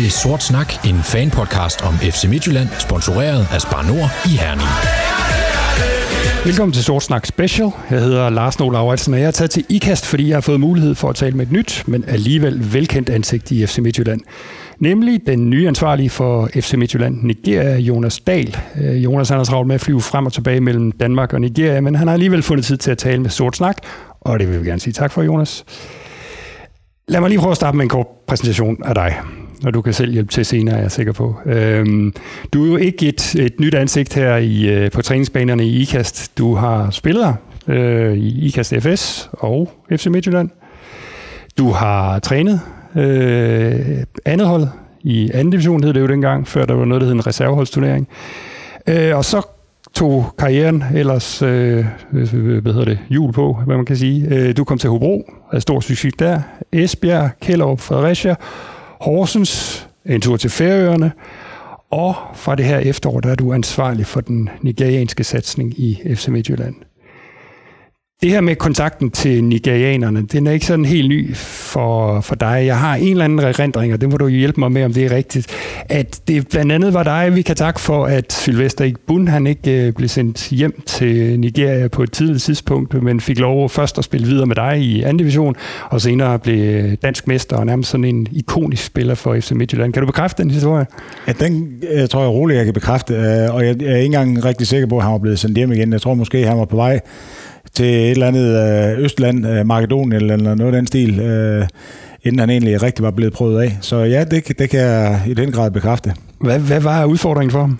til Sort Snak, en fanpodcast om FC Midtjylland, sponsoreret af Spar Nord i Herning. Velkommen til Sort Snak Special. Jeg hedder Lars Nola Lauritsen, og jeg er taget til IKAST, fordi jeg har fået mulighed for at tale med et nyt, men alligevel velkendt ansigt i FC Midtjylland. Nemlig den nye ansvarlige for FC Midtjylland, Nigeria, Jonas Dahl. Øh, Jonas han har travlt med at flyve frem og tilbage mellem Danmark og Nigeria, men han har alligevel fundet tid til at tale med Sort Snak, og det vil vi gerne sige tak for, Jonas. Lad mig lige prøve at starte med en kort præsentation af dig, og du kan selv hjælpe til senere, er jeg sikker på. Øhm, du er jo ikke et, et nyt ansigt her i, øh, på træningsbanerne i IKAST. Du har spillet øh, i IKAST FS og FC Midtjylland. Du har trænet øh, andet hold i anden division, hed det jo dengang, før der var noget, der hed en reserveholdsturnering. Øh, og så tog karrieren ellers, øh, øh hvad hedder det, jul på, hvad man kan sige. Øh, du kom til Hobro, havde stor succes der. Esbjerg, Kjellup, Fredericia, Horsens, en tur til Færøerne, og fra det her efterår, der er du ansvarlig for den nigerianske satsning i FC Midtjylland. Det her med kontakten til nigerianerne, den er ikke sådan helt ny for, for dig. Jeg har en eller anden erindring, og det må du hjælpe mig med, om det er rigtigt. At det blandt andet var dig, vi kan takke for, at Sylvester Igbun, han ikke øh, blev sendt hjem til Nigeria på et tidligt tidspunkt, men fik lov først at spille videre med dig i anden division, og senere blev øh, dansk mester og nærmest sådan en ikonisk spiller for FC Midtjylland. Kan du bekræfte den historie? Ja, den jeg tror jeg roligt, jeg kan bekræfte, øh, og jeg er ikke engang rigtig sikker på, at han var blevet sendt hjem igen. Jeg tror måske, han var på vej til et eller andet øh, Østland, øh, Makedonien eller noget af den stil, øh, inden han egentlig rigtig var blevet prøvet af. Så ja, det, det kan jeg i den grad bekræfte. Hvad, hvad var udfordringen for ham?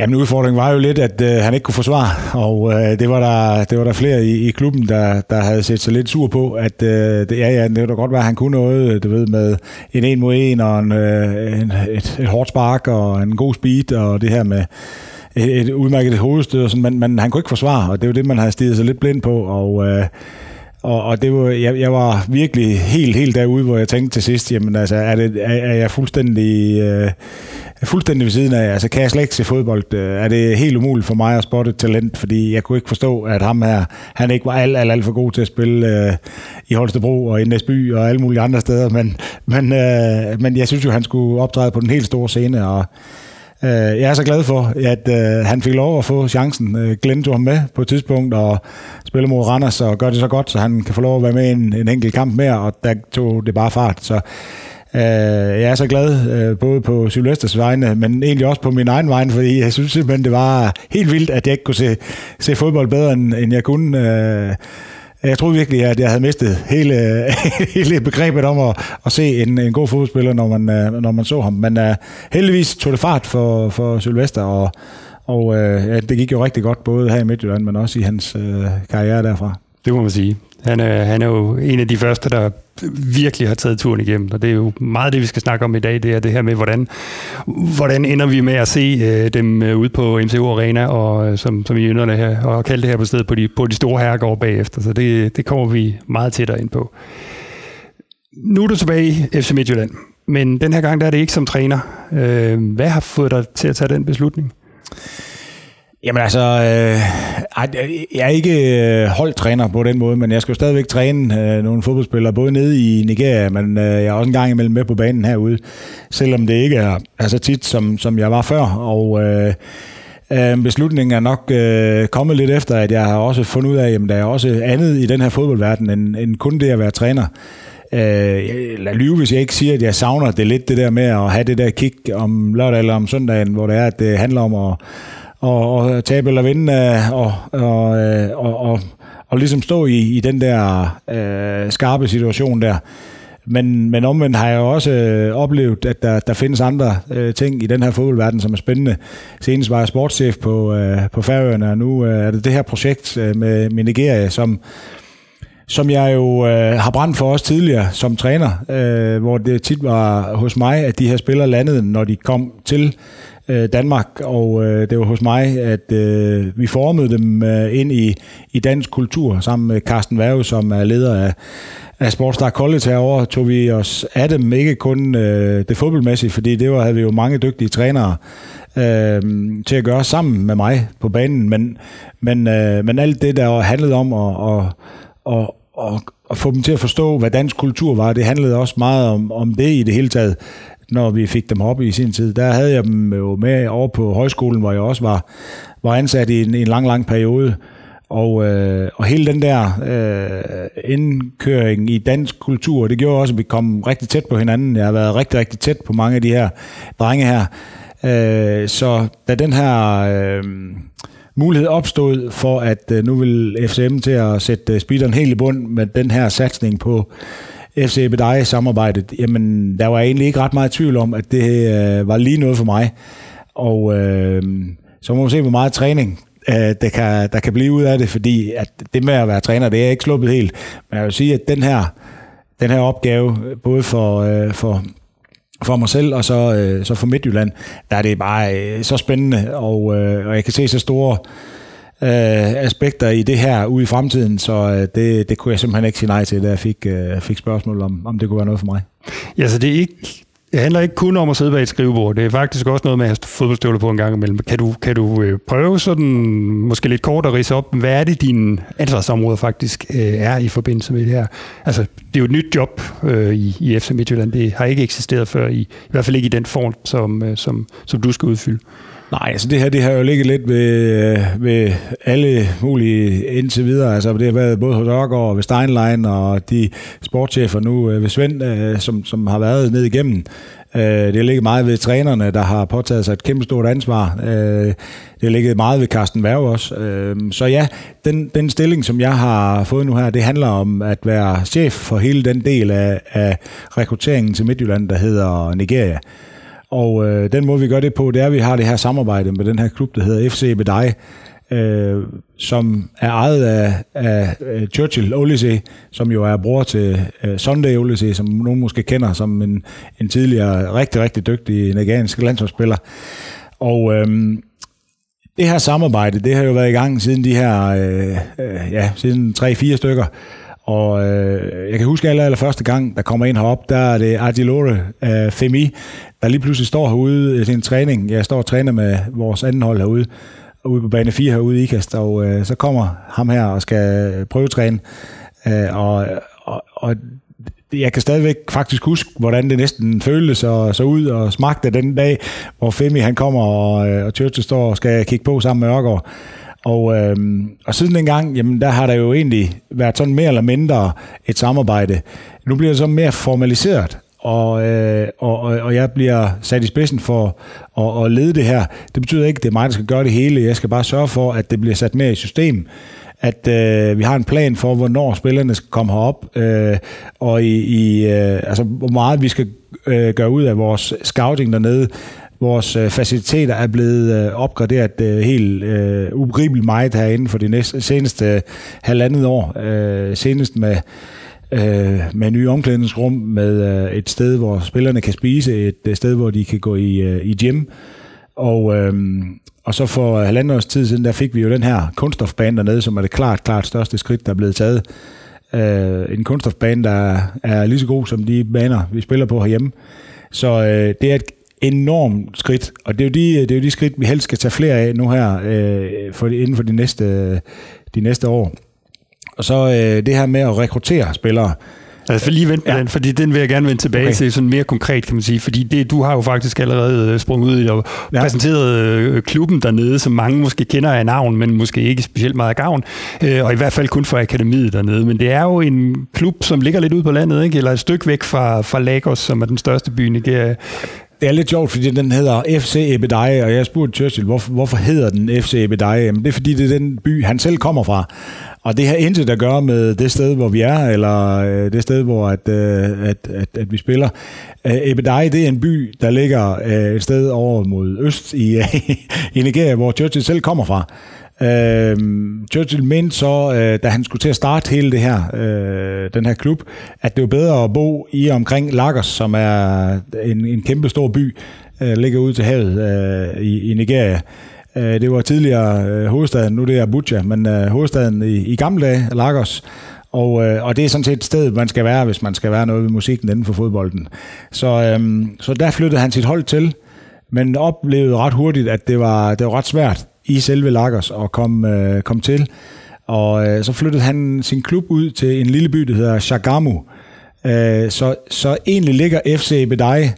Jamen udfordringen var jo lidt, at øh, han ikke kunne forsvare, og øh, det, var der, det var der flere i, i klubben, der, der havde set sig lidt sur på, at øh, det, ja, ja, det var da godt være, at han kunne noget, du ved, med en en mod en, og en, øh, en, et, et hårdt spark, og en god speed, og det her med et, et udmærket hovedstød, og sådan, men, men han kunne ikke forsvare, og det var det, man havde stiget sig lidt blind på, og... Øh, og, og det var, jeg, jeg var virkelig helt, helt derude, hvor jeg tænkte til sidst, jamen altså, er, det, er, er jeg fuldstændig, øh, fuldstændig ved siden af, altså kan jeg slet ikke se fodbold, øh, er det helt umuligt for mig at spotte et talent, fordi jeg kunne ikke forstå, at ham her, han ikke var alt, alt, alt for god til at spille øh, i Holstebro og i Næsby og alle mulige andre steder, men, men, øh, men jeg synes jo, han skulle optræde på den helt store scene, og Øh, jeg er så glad for, at øh, han fik lov at få chancen. Øh, Glenn tog ham med på et tidspunkt og spille mod Randers og gør det så godt, så han kan få lov at være med i en, en enkelt kamp mere, og der tog det bare fart. Så øh, jeg er så glad, øh, både på Sylvesters vegne, men egentlig også på min egen vegne, fordi jeg synes simpelthen, det var helt vildt, at jeg ikke kunne se, se fodbold bedre, end, end jeg kunne. Øh, jeg troede virkelig, at jeg havde mistet hele, hele begrebet om at, at se en, en god fodboldspiller, når man, øh, når man så ham. Men uh, heldigvis tog det fart for, for Sylvester, og, og uh, ja, det gik jo rigtig godt, både her i Midtjylland, men også i hans uh, karriere derfra. Det må man sige. Han er, han er jo en af de første, der virkelig har taget turen igennem, og det er jo meget det, vi skal snakke om i dag, det er det her med, hvordan, hvordan ender vi med at se øh, dem øh, ude på MCO Arena, og øh, som, som I ynderne her, og kalde det her på stedet på de, på de store herregårde bagefter, så det, det kommer vi meget tættere ind på. Nu er du tilbage i FC Midtjylland, men den her gang der er det ikke som træner. Øh, hvad har fået dig til at tage den beslutning? Jamen altså, øh, jeg er ikke øh, holdtræner på den måde, men jeg skal jo stadigvæk træne øh, nogle fodboldspillere, både nede i Nigeria, men øh, jeg er også en gang imellem med på banen herude, selvom det ikke er, er så tit, som, som jeg var før. Og øh, øh, beslutningen er nok øh, kommet lidt efter, at jeg har også fundet ud af, at der er også andet i den her fodboldverden, end, end kun det at være træner. Øh, lad lyve, hvis jeg ikke siger, at jeg savner det lidt, det der med at have det der kick om lørdag eller om søndagen, hvor det er, at det handler om at og, og tabe eller vinde, øh, og, og, øh, og, og, og ligesom stå i, i den der øh, skarpe situation der. Men, men omvendt har jeg også øh, oplevet, at der, der findes andre øh, ting i den her fodboldverden, som er spændende. Senest var jeg sportschef på, øh, på Færøerne, og nu øh, er det det her projekt øh, med, med Nigeria, som, som jeg jo øh, har brændt for os tidligere som træner, øh, hvor det tit var hos mig, at de her spillere landede, når de kom til øh, Danmark, og øh, det var hos mig, at øh, vi formede dem øh, ind i, i dansk kultur, sammen med Carsten Værge, som er leder af, af Sportstar College herovre, tog vi os af dem, ikke kun øh, det fodboldmæssige, fordi det var, havde vi jo mange dygtige trænere øh, til at gøre sammen med mig på banen, men, men, øh, men alt det, der handlede om at, at, at at, at få dem til at forstå, hvad dansk kultur var. Det handlede også meget om, om det i det hele taget, når vi fik dem op i sin tid. Der havde jeg dem jo med over på højskolen, hvor jeg også var, var ansat i en, en lang, lang periode. Og, øh, og hele den der øh, indkøring i dansk kultur, det gjorde også, at vi kom rigtig tæt på hinanden. Jeg har været rigtig, rigtig tæt på mange af de her drenge her. Øh, så da den her øh, mulighed opstod for, at øh, nu vil FCM til at sætte øh, speederen helt i bund med den her satsning på FC Bedej-samarbejdet, jamen der var egentlig ikke ret meget tvivl om, at det øh, var lige noget for mig. Og øh, så må man se, hvor meget træning øh, der, kan, der kan blive ud af det, fordi at det med at være træner, det er ikke sluppet helt. Men jeg vil sige, at den her, den her opgave, både for, øh, for, for mig selv og så, øh, så for Midtjylland, der er det bare øh, så spændende, og, øh, og jeg kan se så store øh, Øh, aspekter i det her ude i fremtiden, så øh, det, det kunne jeg simpelthen ikke sige nej til, da jeg fik, øh, fik spørgsmål om, om det kunne være noget for mig. Ja, så det er ikke det handler ikke kun om at sidde bag et skrivebord. Det er faktisk også noget med at have fodboldstøvler på en gang imellem. Kan du, kan du øh, prøve sådan, måske lidt kort at rise op, hvad er det, dine ansvarsområder faktisk øh, er i forbindelse med det her? Altså, det er jo et nyt job øh, i, i FC Midtjylland. Det har ikke eksisteret før, i, i hvert fald ikke i den form, som, øh, som, som du skal udfylde. Nej, altså det her det har jo ligget lidt ved, øh, ved alle mulige indtil videre. Altså det har været både hos Ørgaard og ved Steinlein og de sportschefer nu øh, ved Svend, øh, som, som har været ned igennem. Det har ligget meget ved trænerne, der har påtaget sig et kæmpe stort ansvar. Det har ligget meget ved Carsten Værv også. Så ja, den, den stilling, som jeg har fået nu her, det handler om at være chef for hele den del af, af rekrutteringen til Midtjylland, der hedder Nigeria. Og øh, den måde, vi gør det på, det er, at vi har det her samarbejde med den her klub, der hedder FC Bedej, øh, som er ejet af, af øh, Churchill Olise, som jo er bror til øh, Sunday Olise, som nogen måske kender som en, en tidligere rigtig, rigtig dygtig nigeriansk landsholdsspiller. Og øh, det her samarbejde, det har jo været i gang siden de her, øh, øh, ja, siden 3-4 stykker. Og øh, jeg kan huske aller, aller første gang, der kommer ind herop, der er det Adilore øh, Femi, der lige pludselig står herude til en træning. Jeg står og træner med vores anden hold herude, ude på bane 4 herude i IKAST, og øh, så kommer ham her og skal prøvetræne. Øh, og, og, og jeg kan stadigvæk faktisk huske, hvordan det næsten føltes og så ud og smagte den dag, hvor Femi han kommer, og, øh, og Churchill står og skal kigge på sammen med Ørgaard. Og, øh, og siden dengang, jamen der har der jo egentlig været sådan mere eller mindre et samarbejde. Nu bliver det så mere formaliseret, og, øh, og, og jeg bliver sat i spidsen for at, at lede det her. Det betyder ikke, at det er mig, der skal gøre det hele. Jeg skal bare sørge for, at det bliver sat mere i system at øh, vi har en plan for, hvornår spillerne skal komme herop, øh, og i, i øh, altså, hvor meget vi skal øh, gøre ud af vores scouting dernede. Vores øh, faciliteter er blevet øh, opgraderet øh, helt øh, ubegribeligt meget herinde for de næste, seneste øh, halvandet år. Øh, senest med øh, med nye omklædningsrum, med øh, et sted, hvor spillerne kan spise, et et sted, hvor de kan gå i, øh, i gym. Og, øh, og så for halvandet års tid siden, der fik vi jo den her kunststofbane dernede, som er det klart, klart største skridt, der er blevet taget. Øh, en kunststofbane, der er lige så god som de baner, vi spiller på herhjemme. Så øh, det er et enormt skridt, og det er jo de, det er jo de skridt, vi helst skal tage flere af nu her øh, for, inden for de næste, de næste år. Og så øh, det her med at rekruttere spillere. Altså for lige vente med ja. den, fordi den vil jeg gerne vende tilbage okay. til sådan mere konkret, kan man sige. Fordi det, du har jo faktisk allerede øh, sprunget ud i og ja. præsenteret øh, klubben dernede, som mange måske kender af navn, men måske ikke specielt meget af gavn. Øh, og i hvert fald kun for akademiet dernede. Men det er jo en klub, som ligger lidt ude på landet, ikke? eller et stykke væk fra, fra Lagos, som er den største by i Nigeria. Det er lidt sjovt, fordi den hedder FC Ebedeje, og jeg spurgte Churchill, hvorfor, hvorfor hedder den FC Ebedeje? Jamen, det er fordi, det er den by, han selv kommer fra. Og det har intet at gøre med det sted, hvor vi er, eller øh, det sted, hvor at, øh, at, at, at vi spiller. Øh, Ebedei, det er en by, der ligger øh, et sted over mod øst i, i Nigeria, hvor Churchill selv kommer fra. Øh, Churchill mente så, øh, da han skulle til at starte hele det her, øh, den her klub, at det var bedre at bo i omkring Lagos, som er en, en kæmpe stor by, øh, ligger ude til havet øh, i, i Nigeria. Øh, det var tidligere øh, hovedstaden, nu det er Abuja, men øh, hovedstaden i, i gamle dage, Lagos. Og, øh, og det er sådan set et sted, man skal være, hvis man skal være noget ved musikken inden for fodbolden. Så, øh, så der flyttede han sit hold til, men oplevede ret hurtigt, at det var, det var ret svært i selve Lakers og komme, øh, komme til. Og øh, så flyttede han sin klub ud til en lille by, der hedder Shagamu. Øh, så, så egentlig ligger FC Bedej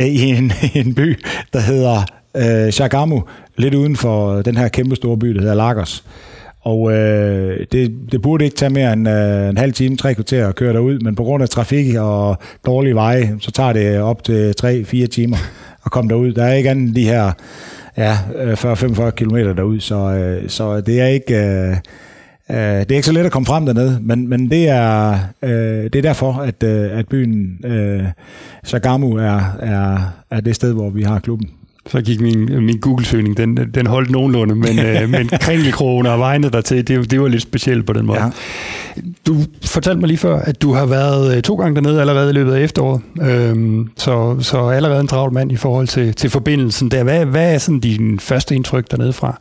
øh, i en, en by, der hedder øh, Shagamu, lidt uden for den her kæmpe store by, der hedder Lagos. Og øh, det, det burde ikke tage mere end øh, en halv time, tre kvarter at køre derud, men på grund af trafik og dårlige veje, så tager det op til 3-4 timer at komme derud. Der er ikke andet de her ja, øh, 40-45 km derud, så, øh, så det er ikke... Øh, øh, det er ikke så let at komme frem dernede, men, men det, er, øh, det er derfor, at, øh, at byen øh, Sagamu er, er, er det sted, hvor vi har klubben. Så gik min, min Google-søgning, den, den holdt nogenlunde, men, øh, men kringelkrogene og vejene dertil, det, det var lidt specielt på den måde. Ja. Du fortalte mig lige før, at du har været øh, to gange dernede allerede i løbet af efteråret, øhm, så, så allerede en travl mand i forhold til, til forbindelsen der. Hvad, hvad er sådan din første indtryk dernede fra?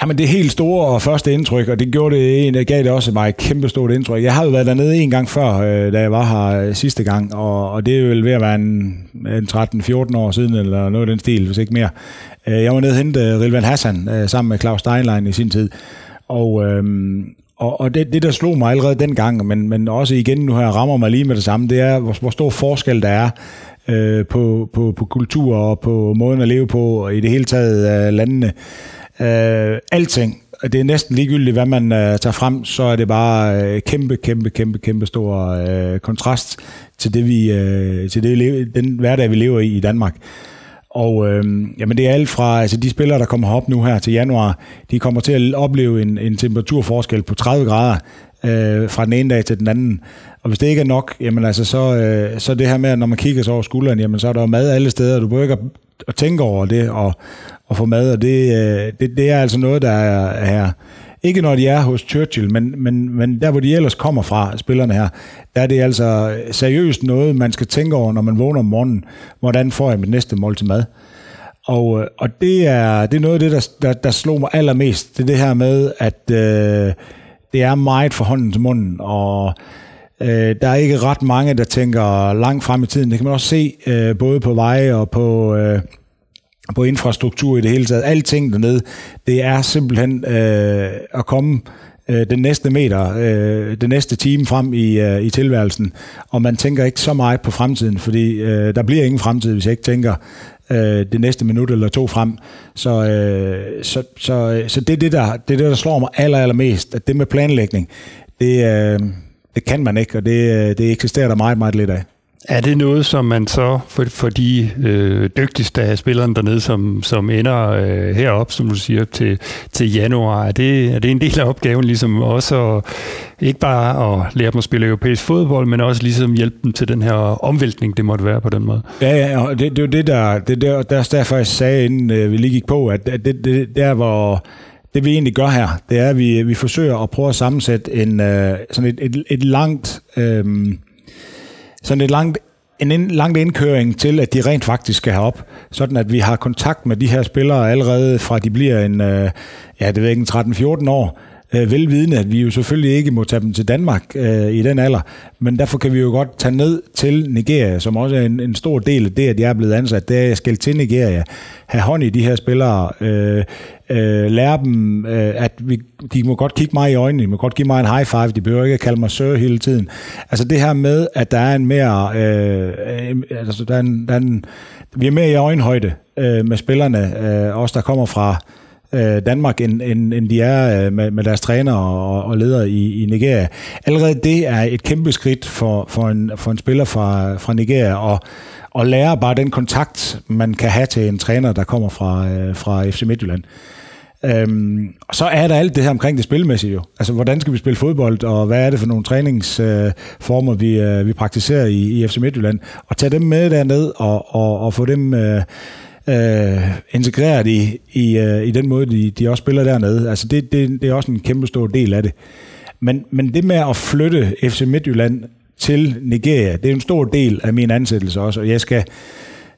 Jamen det helt store og første indtryk, og det gjorde det, det gav det også mig et kæmpe stort indtryk. Jeg havde været dernede en gang før, øh, da jeg var her øh, sidste gang, og, og det er vel ved at være en, en 13-14 år siden, eller noget af den stil, hvis ikke mere. Øh, jeg var nede og hente Rilvan Hassan sammen med Claus Steinlein i sin tid, og, øhm, og, og det, det, der slog mig allerede dengang, men, men også igen, nu her rammer mig lige med det samme, det er, hvor, hvor stor forskel der er øh, på, på, på kultur og på måden at leve på, og i det hele taget landene. Øh, alting. Det er næsten ligegyldigt, hvad man øh, tager frem, så er det bare øh, kæmpe, kæmpe, kæmpe, kæmpe stor øh, kontrast til det vi, øh, til det, den hverdag, vi lever i i Danmark. Og øh, jamen det er alt fra, altså de spillere, der kommer op nu her til januar, de kommer til at opleve en, en temperaturforskel på 30 grader øh, fra den ene dag til den anden. Og hvis det ikke er nok, jamen altså så, øh, så det her med, at når man kigger sig over skulderen, jamen så er der jo mad alle steder. Du behøver ikke at, at tænke over det og, og få mad, og det, øh, det, det er altså noget, der er, er ikke når de er hos Churchill, men, men, men der hvor de ellers kommer fra, spillerne her, der er det altså seriøst noget, man skal tænke over, når man vågner om morgenen. Hvordan får jeg mit næste mål til mad? Og, øh, og det, er, det er noget af det, der, der, der slog mig allermest. Det er det her med, at øh, det er meget for hånden til munden, og øh, der er ikke ret mange, der tænker langt frem i tiden. Det kan man også se øh, både på veje og på... Øh, på infrastruktur i det hele taget. Alting dernede, det er simpelthen øh, at komme øh, den næste meter, øh, den næste time frem i, øh, i tilværelsen. Og man tænker ikke så meget på fremtiden, fordi øh, der bliver ingen fremtid, hvis jeg ikke tænker øh, det næste minut eller to frem. Så, øh, så, så, øh, så det er det, der, det er det, der slår mig aller, allermest, at det med planlægning, det, øh, det kan man ikke, og det, øh, det eksisterer der meget, meget lidt af. Er det noget, som man så, for, for de øh, dygtigste af spillerne dernede, som, som ender øh, herop, som du siger, til, til januar, er det, er det en del af opgaven ligesom også at, ikke bare at lære dem at spille europæisk fodbold, men også ligesom hjælpe dem til den her omvæltning, det måtte være på den måde? Ja, ja og det, det er jo det, der, det der, der er derfor, jeg sagde, inden øh, vi lige gik på, at, at det, det, der, hvor det vi egentlig gør her, det er, at vi, vi forsøger at prøve at sammensætte en, øh, sådan et, et, et langt... Øh, sådan et langt en ind, langt indkøring til, at de rent faktisk skal herop, sådan at vi har kontakt med de her spillere allerede fra de bliver en, øh, ja, det ved ikke, 13-14 år, øh, velvidende, at vi jo selvfølgelig ikke må tage dem til Danmark øh, i den alder, men derfor kan vi jo godt tage ned til Nigeria, som også er en, en stor del af det, at jeg er blevet ansat, det er, at jeg skal til Nigeria, have hånd i de her spillere, øh, øh, lære dem, øh, at vi, de må godt kigge mig i øjnene, de må godt give mig en high five, de behøver ikke at kalde mig sir hele tiden. Altså det her med, at der er en mere, øh, øh altså der er en, der er en, vi er mere i øjenhøjde øh, med spillerne, øh, os der kommer fra øh, Danmark, end, end, end de er øh, med, med deres træner og, og ledere i, i Nigeria. Allerede det er et kæmpe skridt for, for, en, for en spiller fra, fra Nigeria, og, og lære bare den kontakt, man kan have til en træner, der kommer fra, øh, fra FC Midtjylland. Øhm, og så er der alt det her omkring det spilmæssige jo. Altså, hvordan skal vi spille fodbold, og hvad er det for nogle træningsformer, øh, vi, øh, vi praktiserer i, i FC Midtjylland? Og tage dem med derned og, og, og få dem... Øh, øh, integreret i, i, øh, i den måde, de, de også spiller dernede. Altså det, det, det er også en kæmpe stor del af det. Men, men det med at flytte FC Midtjylland til Nigeria, det er en stor del af min ansættelse også, og jeg skal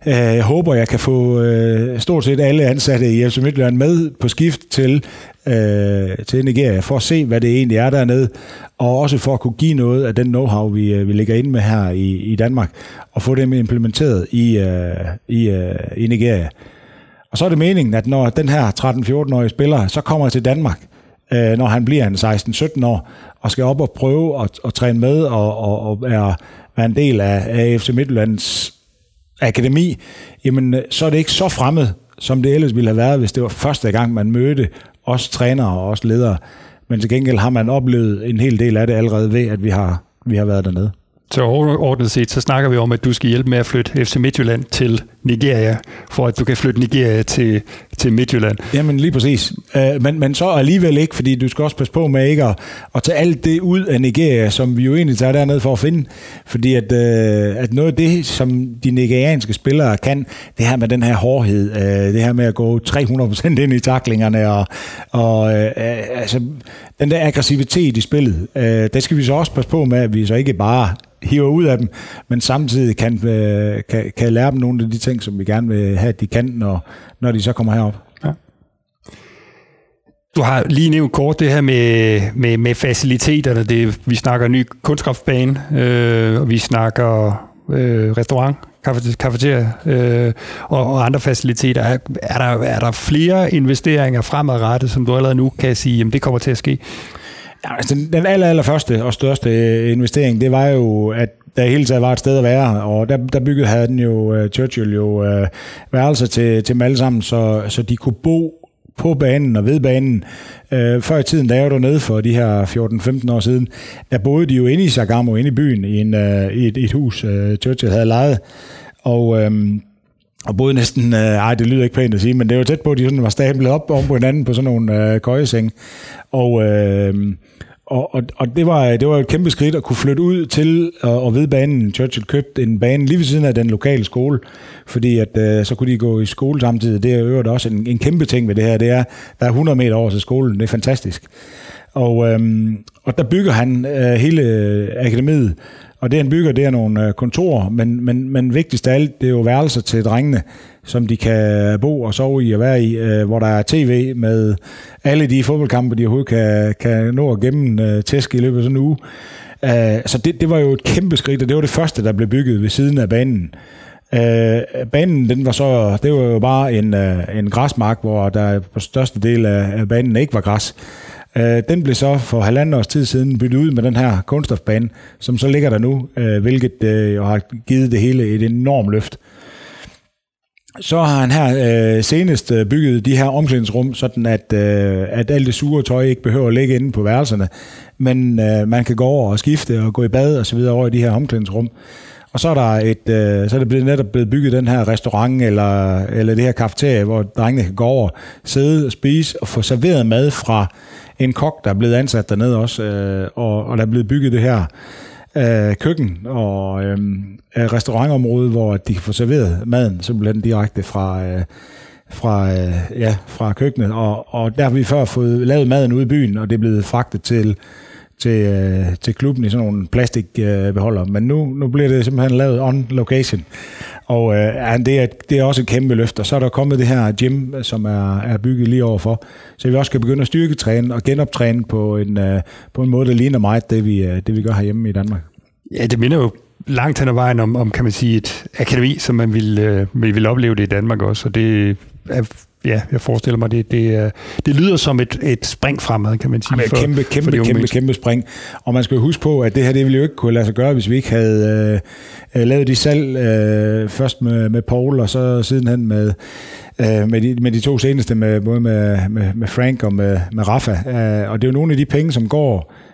Øh, jeg håber, jeg kan få øh, stort set alle ansatte i FC Midtjylland med på skift til, øh, til Nigeria, for at se, hvad det egentlig er dernede, og også for at kunne give noget af den know-how, vi, øh, vi ligger inde med her i, i Danmark, og få dem implementeret i, uh, i, i Nigeria. Og så er det meningen, at når den her 13-14-årige spiller så kommer til Danmark, øh, når han bliver en 16-17 år, og skal op og prøve at, at træne med og, og, og være, være en del af, af FC Midtjyllands akademi, jamen øh, så er det ikke så fremmed, som det ellers ville have været, hvis det var første gang, man mødte os trænere og os ledere. Men til gengæld har man oplevet en hel del af det allerede ved, at vi har, vi har været dernede. Så overordnet set, så snakker vi om, at du skal hjælpe med at flytte FC Midtjylland til Nigeria, for at du kan flytte Nigeria til, til Midtjylland. Jamen lige præcis. Uh, men, men så alligevel ikke, fordi du skal også passe på med ikke at, at tage alt det ud af Nigeria, som vi jo egentlig tager dernede for at finde. Fordi at, uh, at noget af det, som de nigerianske spillere kan, det her med den her hårdhed, uh, det her med at gå 300% ind i taklingerne, og, og uh, altså, den der aggressivitet i spillet, uh, det skal vi så også passe på med, at vi så ikke bare hiver ud af dem, men samtidig kan, kan, kan lære dem nogle af de ting, som vi gerne vil have, at de kan, når, når de så kommer her du har lige nævnt kort det her med, med, med faciliteterne. Det, vi snakker ny kunstkraftbane, øh, og vi snakker øh, restaurant, kafeteria øh, og, og andre faciliteter. Er, er, der, er der flere investeringer fremadrettet, som du allerede nu kan sige, jamen det kommer til at ske? Ja, altså den, den aller, aller første og største øh, investering, det var jo, at der hele taget var et sted at være, og der, der byggede han jo, uh, Churchill jo uh, værelser til, til dem alle sammen, så, så de kunne bo på banen og ved banen. Øh, før i tiden, da jeg var dernede for de her 14-15 år siden, der boede de jo inde i Sagamo, inde i byen, i, en, øh, i et, et hus, øh, Churchill havde lejet. Og, Øh, og boede næsten, øh, ej det lyder ikke pænt at sige, men det var tæt på, at de sådan var stablet op om på hinanden på sådan nogle øh, køjeseng. Og, øh, og, og, og det, var, det var et kæmpe skridt at kunne flytte ud til og, og ved banen. Churchill købte en bane lige ved siden af den lokale skole, fordi at, øh, så kunne de gå i skole samtidig. Det er jo også en, en kæmpe ting ved det her. Det er, der er 100 meter over til skolen. Det er fantastisk. Og, øhm, og der bygger han øh, hele øh, akademiet og det han bygger, det er nogle øh, kontorer, men, men, men vigtigst af alt, det er jo værelser til drengene, som de kan bo og sove i og være i, øh, hvor der er tv med alle de fodboldkampe, de overhovedet kan, kan nå at gemme øh, tæsk i løbet af sådan en uge. Øh, så det, det var jo et kæmpe skridt, og det var det første, der blev bygget ved siden af banen. Uh, banen, den var så, det var jo bare en, øh, en græsmark, hvor der på største del af, af banen ikke var græs. Øh, den blev så for halvanden års tid siden byttet ud med den her kunststofbane, som så ligger der nu, øh, hvilket øh, har givet det hele et enormt løft. Så har han her øh, senest øh, bygget de her omklædningsrum, sådan at, øh, at alt det sure tøj ikke behøver at ligge inde på værelserne, men øh, man kan gå over og skifte og gå i bad og så videre over i de her omklædningsrum. Og så er der et, øh, så er det blevet netop blevet bygget den her restaurant eller, eller det her kafeterie, hvor drengene kan gå over, sidde og spise og få serveret mad fra en kok, der er blevet ansat dernede også, øh, og, og der er blevet bygget det her øh, køkken og øh, restaurantområde, hvor de kan få serveret maden simpelthen direkte fra, øh, fra, øh, ja, fra køkkenet. Og, og der har vi før fået lavet maden ude i byen, og det er blevet fragtet til til, øh, til klubben i sådan nogle plastikbeholder. Øh, Men nu, nu bliver det simpelthen lavet on location. Og øh, det, er, det er også et kæmpe løft. Og så er der kommet det her gym, som er, er bygget lige overfor. Så vi også kan begynde at styrketræne og genoptræne på en, øh, på en måde, der ligner meget det, vi, øh, det, vi gør herhjemme i Danmark. Ja, det minder jo langt hen ad vejen om, om kan man sige, et akademi, som man vil, øh, vil, vil opleve det i Danmark også. Og det er ja, jeg forestiller mig, det, det, det lyder som et, et spring fremad, kan man sige. Jamen, for, kæmpe, kæmpe, for kæmpe, kæmpe, kæmpe spring. Og man skal jo huske på, at det her, det ville jo ikke kunne lade sig gøre, hvis vi ikke havde øh, lavet de salg øh, først med, med Paul, og så sidenhen med, øh, med, de, med de to seneste, med, både med, med, med Frank og med, med Rafa. Øh, og det er jo nogle af de penge, som går øh,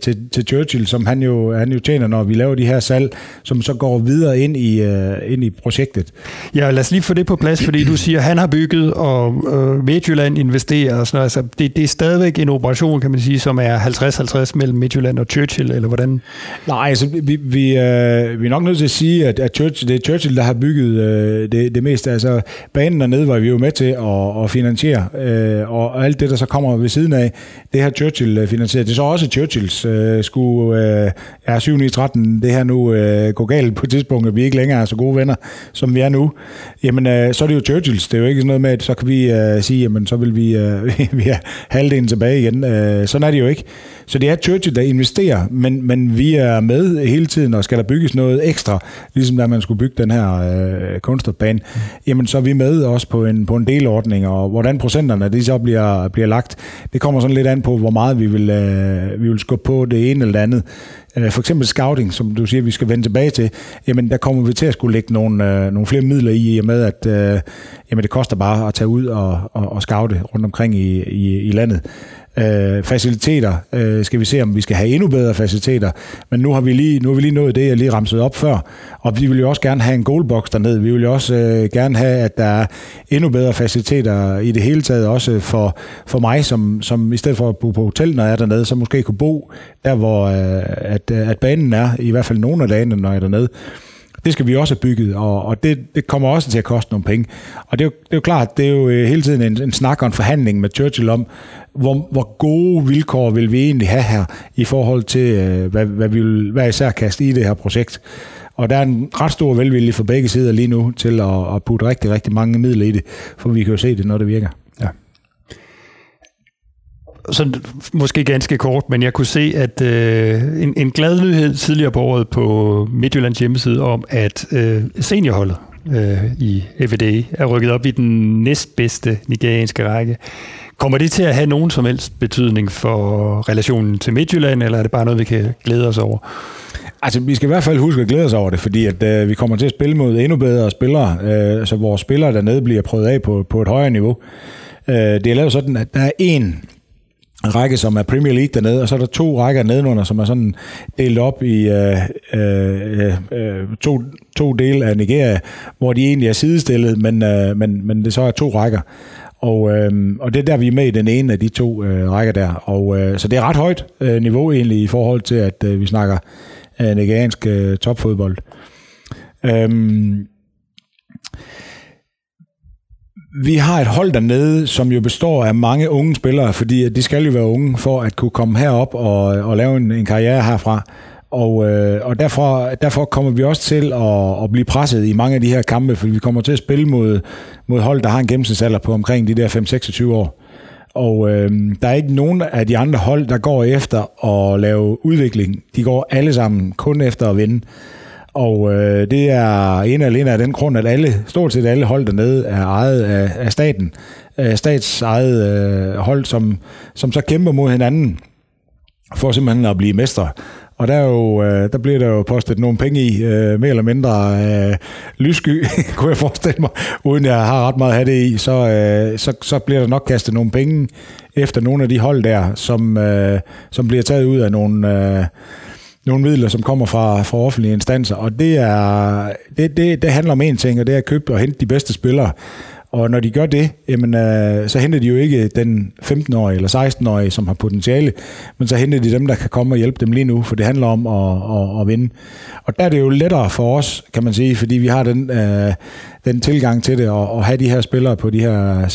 til, til Churchill, som han jo, han jo tjener, når vi laver de her salg, som så går videre ind i, øh, ind i projektet. Ja, lad os lige få det på plads, fordi du siger, at han har bygget, og øh, Midtjylland investerer og sådan noget. Altså, det, det er stadigvæk en operation, kan man sige, som er 50-50 mellem Midtjylland og Churchill, eller hvordan? Nej, altså vi, vi, øh, vi er nok nødt til at sige, at, at Churchill, det er Churchill, der har bygget øh, det, det meste. Altså banen dernede var vi jo med til at, at finansiere, øh, og alt det, der så kommer ved siden af, det har Churchill finansieret. Det er så også Churchill, Churchills. Øh, skulle øh, er 7 i 13 det her nu øh, gå galt på et tidspunkt, at vi ikke længere er så gode venner, som vi er nu, jamen øh, så er det jo Churchills. Det er jo ikke sådan noget med, at så kan vi øh, sige, jamen så vil vi, øh, vi have halvdelen tilbage igen. Øh, sådan er det jo ikke. Så det er Churchill, der investerer, men, men vi er med hele tiden, og skal der bygges noget ekstra, ligesom da man skulle bygge den her øh, kunstnerbane, mm. jamen så er vi med også på en, på en delordning, og hvordan procenterne de så bliver, bliver lagt, det kommer sådan lidt an på, hvor meget vi vil, øh, vi vil skubbe på det ene eller andet. Øh, for eksempel scouting, som du siger, vi skal vende tilbage til, jamen der kommer vi til at skulle lægge nogle, øh, nogle flere midler i, i og med at øh, jamen, det koster bare at tage ud og, og, og scoute rundt omkring i, i, i landet. Øh, faciliteter øh, skal vi se, om vi skal have endnu bedre faciliteter. Men nu har vi lige, nu har vi lige nået det, jeg lige ramset op før. Og vi vil jo også gerne have en goalbox dernede. Vi vil jo også øh, gerne have, at der er endnu bedre faciliteter i det hele taget, også for, for mig, som, som i stedet for at bo på hotel, når jeg er dernede, så måske kunne bo der, hvor øh, at, øh, at banen er, i hvert fald nogle af dagene, når jeg er dernede. Det skal vi også have bygget, og, og det, det kommer også til at koste nogle penge. Og det er jo, det er jo klart, det er jo øh, hele tiden en, en snak og en forhandling med Churchill om, hvor, hvor gode vilkår vil vi egentlig have her i forhold til, øh, hvad, hvad vi vil hvad især kaste i det her projekt. Og der er en ret stor velvilje fra begge sider lige nu til at, at putte rigtig, rigtig mange midler i det, for vi kan jo se det, når det virker. Ja så måske ganske kort, men jeg kunne se, at øh, en, en glad nyhed tidligere på året på Midtjyllands hjemmeside om, at øh, seniorholdet øh, i FVD er rykket op i den næstbedste nigerianske række. Kommer det til at have nogen som helst betydning for relationen til Midtjylland, eller er det bare noget, vi kan glæde os over? Altså, vi skal i hvert fald huske at glæde os over det, fordi at, øh, vi kommer til at spille mod endnu bedre spillere, øh, så vores spillere dernede bliver prøvet af på, på et højere niveau. Øh, det er lavet sådan, at der er en række, som er Premier League dernede, og så er der to rækker nedenunder, som er sådan delt op i øh, øh, øh, øh to, to dele af Nigeria, hvor de egentlig er sidestillet, men, øh, men, men det så er to rækker. Og, øh, og det er der, vi er med i den ene af de to øh, rækker der. Og, øh, så det er ret højt øh, niveau egentlig i forhold til, at øh, vi snakker øh, nigeriansk øh, topfodbold. Øh, vi har et hold dernede, som jo består af mange unge spillere, fordi de skal jo være unge for at kunne komme herop og, og lave en, en karriere herfra. Og, øh, og derfor, derfor kommer vi også til at, at blive presset i mange af de her kampe, fordi vi kommer til at spille mod, mod hold, der har en gennemsnitsalder på omkring de der 5-26 år. Og øh, der er ikke nogen af de andre hold, der går efter at lave udvikling. De går alle sammen kun efter at vinde. Og øh, det er en alene af den grund, at alle, stort set alle hold dernede er ejet af, af staten. Øh, statsejet øh, hold, som, som så kæmper mod hinanden for simpelthen at blive mestre. Og der, er jo, øh, der bliver der jo postet nogle penge i, øh, mere eller mindre øh, lyssky, kunne jeg forestille mig, uden jeg har ret meget at have det i, så, øh, så, så bliver der nok kastet nogle penge efter nogle af de hold der, som, øh, som bliver taget ud af nogle... Øh, nogle midler, som kommer fra, fra offentlige instanser, og det, er, det, det, det handler om en ting, og det er at købe og hente de bedste spillere. Og når de gør det, jamen, øh, så henter de jo ikke den 15-årige eller 16-årige, som har potentiale, men så henter de dem, der kan komme og hjælpe dem lige nu, for det handler om at, at, at vinde. Og der er det jo lettere for os, kan man sige, fordi vi har den, øh, den tilgang til det, og, at have de her spillere på de her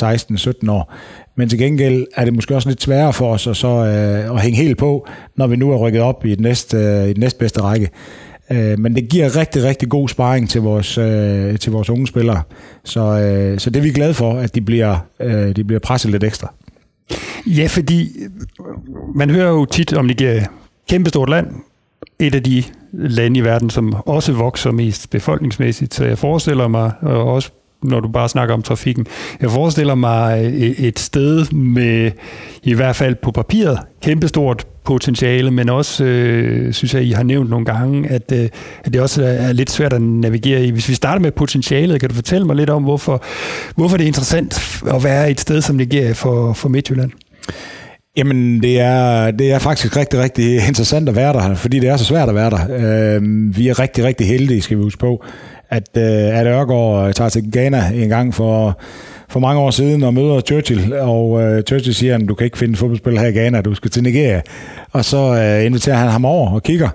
16-17 år. Men til gengæld er det måske også lidt sværere for os at, så, øh, at hænge helt på, når vi nu er rykket op i den næste, øh, i den næstbedste række. Øh, men det giver rigtig, rigtig god sparring til vores, øh, til vores unge spillere. Så, øh, så det er vi glade for, at de bliver, øh, de bliver presset lidt ekstra. Ja, fordi man hører jo tit om Nigeria. Kæmpestort land. Et af de lande i verden, som også vokser mest befolkningsmæssigt. Så jeg forestiller mig, og også når du bare snakker om trafikken. Jeg forestiller mig øh, et sted med, i hvert fald på papiret, kæmpestort potentiale, men også, øh, synes jeg, I har nævnt nogle gange, at, øh, at det også er lidt svært at navigere i. Hvis vi starter med potentialet, kan du fortælle mig lidt om, hvorfor, hvorfor det er interessant at være et sted som Nigeria for, for Midtjylland? Jamen, det er, det er faktisk rigtig, rigtig interessant at være der, fordi det er så svært at være der. Øh, vi er rigtig, rigtig heldige, skal vi huske på at, øh, at Ørgaard tager til Ghana en gang for, for mange år siden og møder Churchill, og øh, Churchill siger, at du kan ikke finde fodboldspiller her i Ghana, du skal til Nigeria. Og så øh, inviterer han ham over og kigger,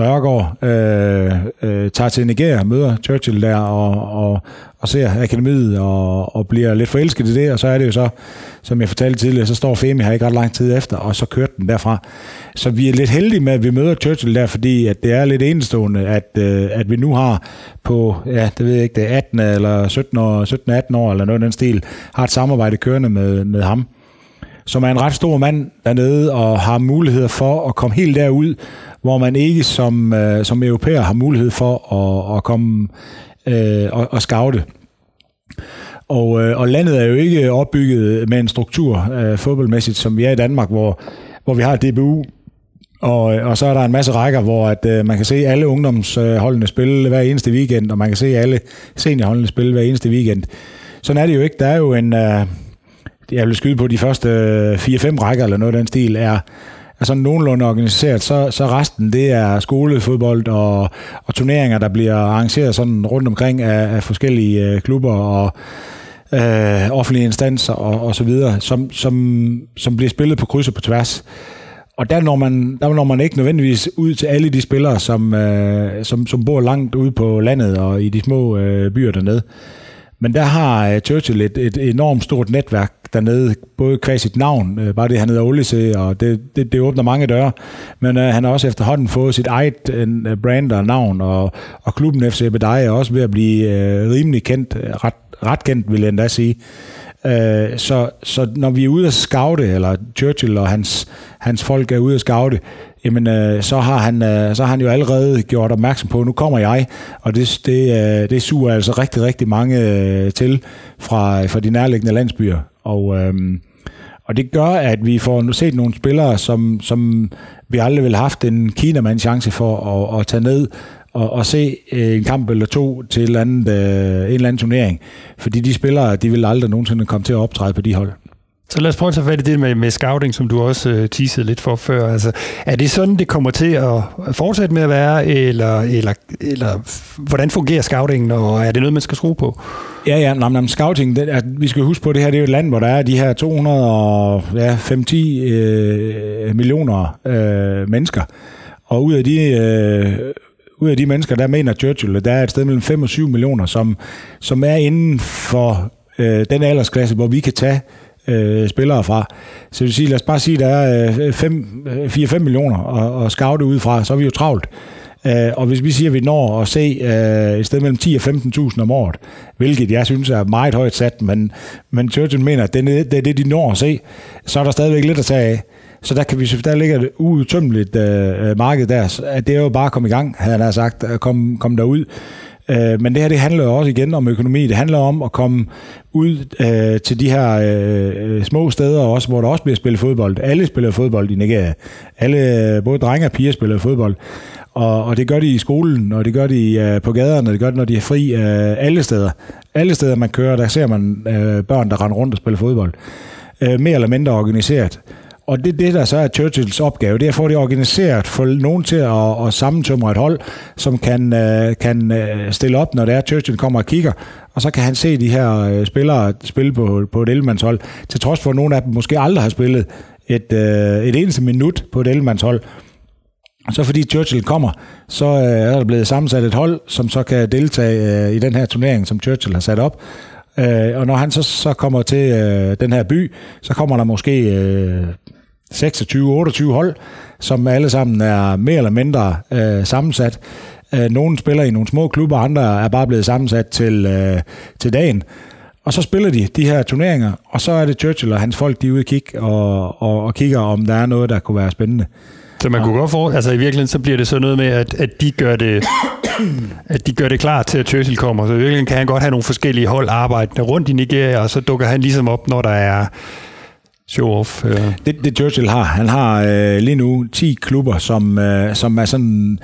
og Ørgaard øh, øh, tager til Nigeria, møder Churchill der og, og, og ser akademiet og, og bliver lidt forelsket i det, og så er det jo så, som jeg fortalte tidligere, så står Femi her ikke ret lang tid efter, og så kørte den derfra. Så vi er lidt heldige med, at vi møder Churchill der, fordi at det er lidt enestående, at, øh, at vi nu har på, ja, det ved jeg ikke, det er 18 eller 17 år, 17-18 år, eller noget af den stil, har et samarbejde kørende med, med ham som er en ret stor mand dernede og har muligheder for at komme helt derud, hvor man ikke som, øh, som europæer har mulighed for at, at komme øh, og, og scoute. Og, øh, og landet er jo ikke opbygget med en struktur øh, fodboldmæssigt, som vi er i Danmark, hvor, hvor vi har DBU, og, øh, og så er der en masse rækker, hvor at, øh, man kan se alle ungdomsholdene spille hver eneste weekend, og man kan se alle seniorholdene spille hver eneste weekend. Sådan er det jo ikke. Der er jo en... Øh, jeg vil skyde på de første øh, 4-5 rækker, eller noget af den stil, er, er sådan nogenlunde organiseret, så, så resten det er skolefodbold og, og turneringer, der bliver arrangeret sådan rundt omkring af, af forskellige øh, klubber og øh, offentlige instanser og, og så videre, som, som, som bliver spillet på kryds og på tværs. Og der når, man, der når man ikke nødvendigvis ud til alle de spillere, som, øh, som, som bor langt ude på landet og i de små øh, byer dernede. Men der har øh, Churchill et, et enormt stort netværk dernede, både kvæg sit navn, øh, bare det han hedder Olise, og det, det, det åbner mange døre, men øh, han har også efterhånden fået sit eget øh, brand og navn, og, og klubben FC Bedej er også ved at blive øh, rimelig kendt, øh, ret, ret kendt vil jeg endda sige. Øh, så, så når vi er ude at scoute, eller Churchill og hans, hans folk er ude at scoute, jamen øh, så, har han, øh, så har han jo allerede gjort opmærksom på, at nu kommer jeg, og det, det, øh, det suger altså rigtig, rigtig mange øh, til fra, fra de nærliggende landsbyer. Og, øh, og det gør, at vi får set nogle spillere, som, som vi aldrig ville have haft en kinamand chance for at, at tage ned og, og se øh, en kamp eller to til et eller andet, øh, en eller anden turnering. Fordi de spillere, de vil aldrig nogensinde komme til at optræde på de hold. Så lad os prøve at tage fat i det med, med scouting, som du også øh, teasede lidt for før. Altså, er det sådan, det kommer til at fortsætte med at være, eller, eller, eller hvordan fungerer scoutingen, og er det noget, man skal skrue på? Ja, ja, nej, nej, scouting, det, at vi skal huske på, at det her det er jo et land, hvor der er de her 250 ja, øh, millioner øh, mennesker. Og ud af de... Øh, ud af de mennesker, der mener Churchill, at der er et sted mellem 5 og 7 millioner, som, som er inden for øh, den aldersklasse, hvor vi kan tage øh, spillere fra. Så vil sige, lad os bare sige, at der er 4-5 øh, øh millioner at, at scoute ud fra, så er vi jo travlt. Uh, og hvis vi siger, at vi når at se uh, et sted mellem 10 og 15.000 om året, hvilket jeg synes er meget højt sat, men, men Churchill mener, at det er det, det, de når at se, så er der stadigvæk lidt at tage af. Så der, kan vi, der ligger et uudtømmeligt uh, marked der. At det er jo bare at komme i gang, havde han sagt, at komme, komme derud. Øh, men det her, det handler jo også igen om økonomi. Det handler om at komme ud øh, til de her øh, øh små steder, også, hvor der også bliver spillet fodbold. Alle spiller fodbold i Nigeria. Alle, øh, både drenge og piger spiller fodbold. Og, og det gør de i skolen, og det gør de øh, på gaderne, og det gør de, når de er fri øh, alle steder. Alle steder, man kører, der ser man øh, børn, der render rundt og spiller fodbold. Øh, mere eller mindre organiseret. Og det, det der så er Churchills opgave, det er at få det organiseret, få nogen til at, at sammentømre et hold, som kan, øh, kan øh, stille op, når det er, Churchill kommer og kigger, og så kan han se de her øh, spillere spille på, på et elmandshold, til trods for, at nogle af dem måske aldrig har spillet et, et eneste minut på et elmandshold. Så fordi Churchill kommer, så er der blevet sammensat et hold, som så kan deltage i den her turnering, som Churchill har sat op. Og når han så, så kommer til den her by, så kommer der måske 26-28 hold, som alle sammen er mere eller mindre øh, sammensat. Øh, nogle spiller i nogle små klubber, andre er bare blevet sammensat til, øh, til dagen. Og så spiller de de her turneringer, og så er det Churchill og hans folk, de er ude og kigge og, og, og kigger, om der er noget, der kunne være spændende. Så man kunne godt få, altså i virkeligheden, så bliver det så noget med, at, at de gør det at de gør det klar til, at Churchill kommer. Så i virkeligheden kan han godt have nogle forskellige hold arbejdende rundt i Nigeria, og så dukker han ligesom op, når der er show-off. Ja. Øh. Det, det Churchill har. Han har øh, lige nu 10 klubber, som, øh, som er sådan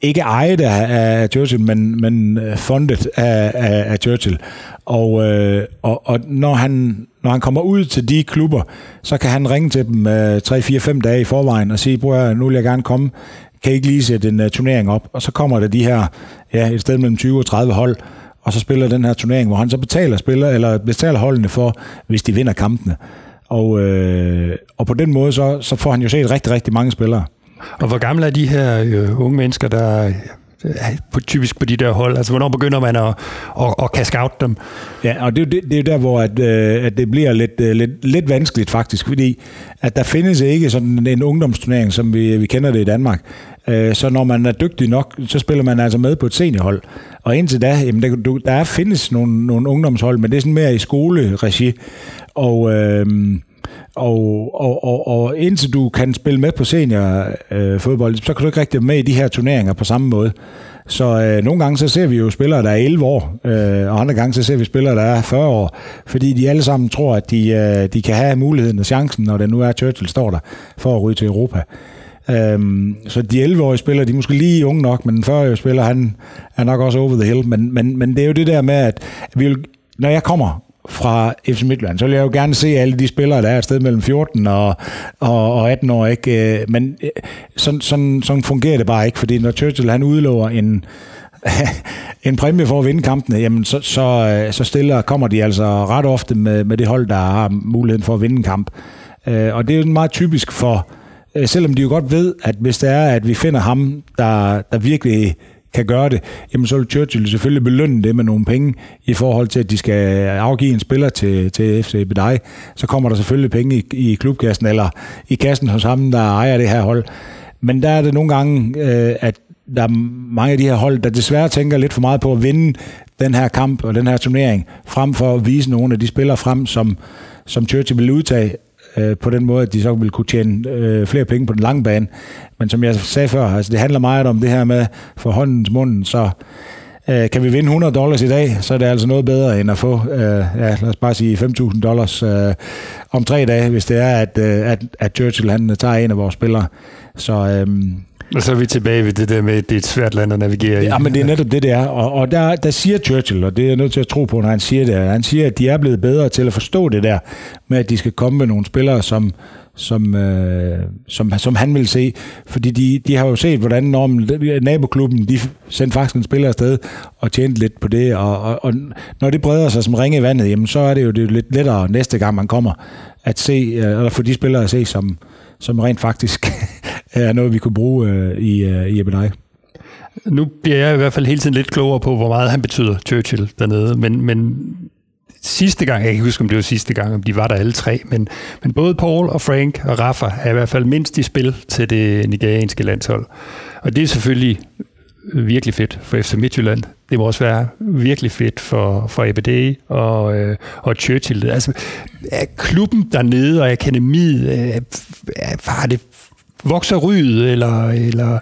ikke ejet af, af Churchill, men, men øh, fundet af, af, af Churchill. Og, øh, og, og når, han, når han kommer ud til de klubber, så kan han ringe til dem øh, 3-4-5 dage i forvejen og sige, bror, nu vil jeg gerne komme, kan I ikke lige sætte en uh, turnering op? Og så kommer der de her, ja, et sted mellem 20 og 30 hold, og så spiller den her turnering, hvor han så betaler spiller, eller betaler holdene for, hvis de vinder kampene. Og, øh, og på den måde, så, så får han jo set rigtig, rigtig mange spillere. Og hvor gamle er de her øh, unge mennesker, der på, typisk på de der hold? Altså, hvornår begynder man at, at, at kaske scout dem? Ja, og det, det, det er der, hvor at, øh, at det bliver lidt, øh, lidt, lidt vanskeligt faktisk, fordi at der findes ikke sådan en ungdomsturnering, som vi, vi kender det i Danmark. Øh, så når man er dygtig nok, så spiller man altså med på et seniorhold. Og indtil da, jamen der, der findes nogle, nogle ungdomshold, men det er sådan mere i skoleregi. Og... Øh, og, og, og, og indtil du kan spille med på seniorfodbold, øh, så kan du ikke rigtig være med i de her turneringer på samme måde. Så øh, nogle gange så ser vi jo spillere, der er 11 år, øh, og andre gange så ser vi spillere, der er 40 år, fordi de alle sammen tror, at de, øh, de kan have muligheden og chancen, når det nu er Churchill står der, for at ryge til Europa. Øhm, så de 11-årige spillere, de er måske lige unge nok, men den 40-årige spiller, han er nok også over the hill. Men, men, men det er jo det der med, at vi vil, når jeg kommer fra FC Midtjylland, så vil jeg jo gerne se alle de spillere, der er et sted mellem 14 og, og, og 18 år. Ikke? Øh, men øh, sådan, sådan, sådan fungerer det bare ikke, fordi når Churchill han udlover en, en præmie for at vinde kampene, jamen så, så, øh, så stiller kommer de altså ret ofte med, med det hold, der har muligheden for at vinde en kamp. Og det er jo meget typisk for, selvom de jo godt ved, at hvis det er, at vi finder ham, der, der virkelig kan gøre det, jamen så vil Churchill selvfølgelig belønne det med nogle penge i forhold til, at de skal afgive en spiller til, til FC Bedej. Så kommer der selvfølgelig penge i, i klubkassen eller i kassen hos ham, der ejer det her hold. Men der er det nogle gange, øh, at der er mange af de her hold, der desværre tænker lidt for meget på at vinde den her kamp og den her turnering, frem for at vise nogle af de spillere frem, som, som Churchill vil udtage øh, på den måde, at de så vil kunne tjene øh, flere penge på den lange bane. Men som jeg sagde før, altså det handler meget om det her med for håndens munden, så øh, kan vi vinde 100 dollars i dag, så er det altså noget bedre end at få, øh, ja, lad os bare sige 5.000 dollars øh, om tre dage, hvis det er, at, øh, at, at Churchill han øh, tager en af vores spillere. Så øh, og så er vi tilbage ved det der med, at det er et svært land at navigere i. Ja, men det er netop det, det er. Og, og der, der siger Churchill, og det er jeg nødt til at tro på, når han siger det, han siger, at de er blevet bedre til at forstå det der, med at de skal komme med nogle spillere, som, som, øh, som, som han vil se. Fordi de, de har jo set, hvordan normen, naboklubben de sendte faktisk en spiller afsted og tjente lidt på det. Og, og, og når det breder sig som ringe i vandet, jamen, så er det jo det lidt lettere næste gang, man kommer at se, øh, eller få de spillere at se, som, som rent faktisk er noget, vi kunne bruge øh, i, øh, i Ebedei. Nu bliver jeg i hvert fald hele tiden lidt klogere på, hvor meget han betyder, Churchill, dernede. Men, men sidste gang, jeg kan ikke huske, om det var sidste gang, om de var der alle tre, men, men både Paul og Frank og Rafa er i hvert fald mindst i spil til det nigerianske landshold. Og det er selvfølgelig virkelig fedt for FC Midtjylland. Det må også være virkelig fedt for, for EBD og, øh, og Churchill. Altså, er klubben dernede og akademiet, øh, har det vokser ryget, eller, eller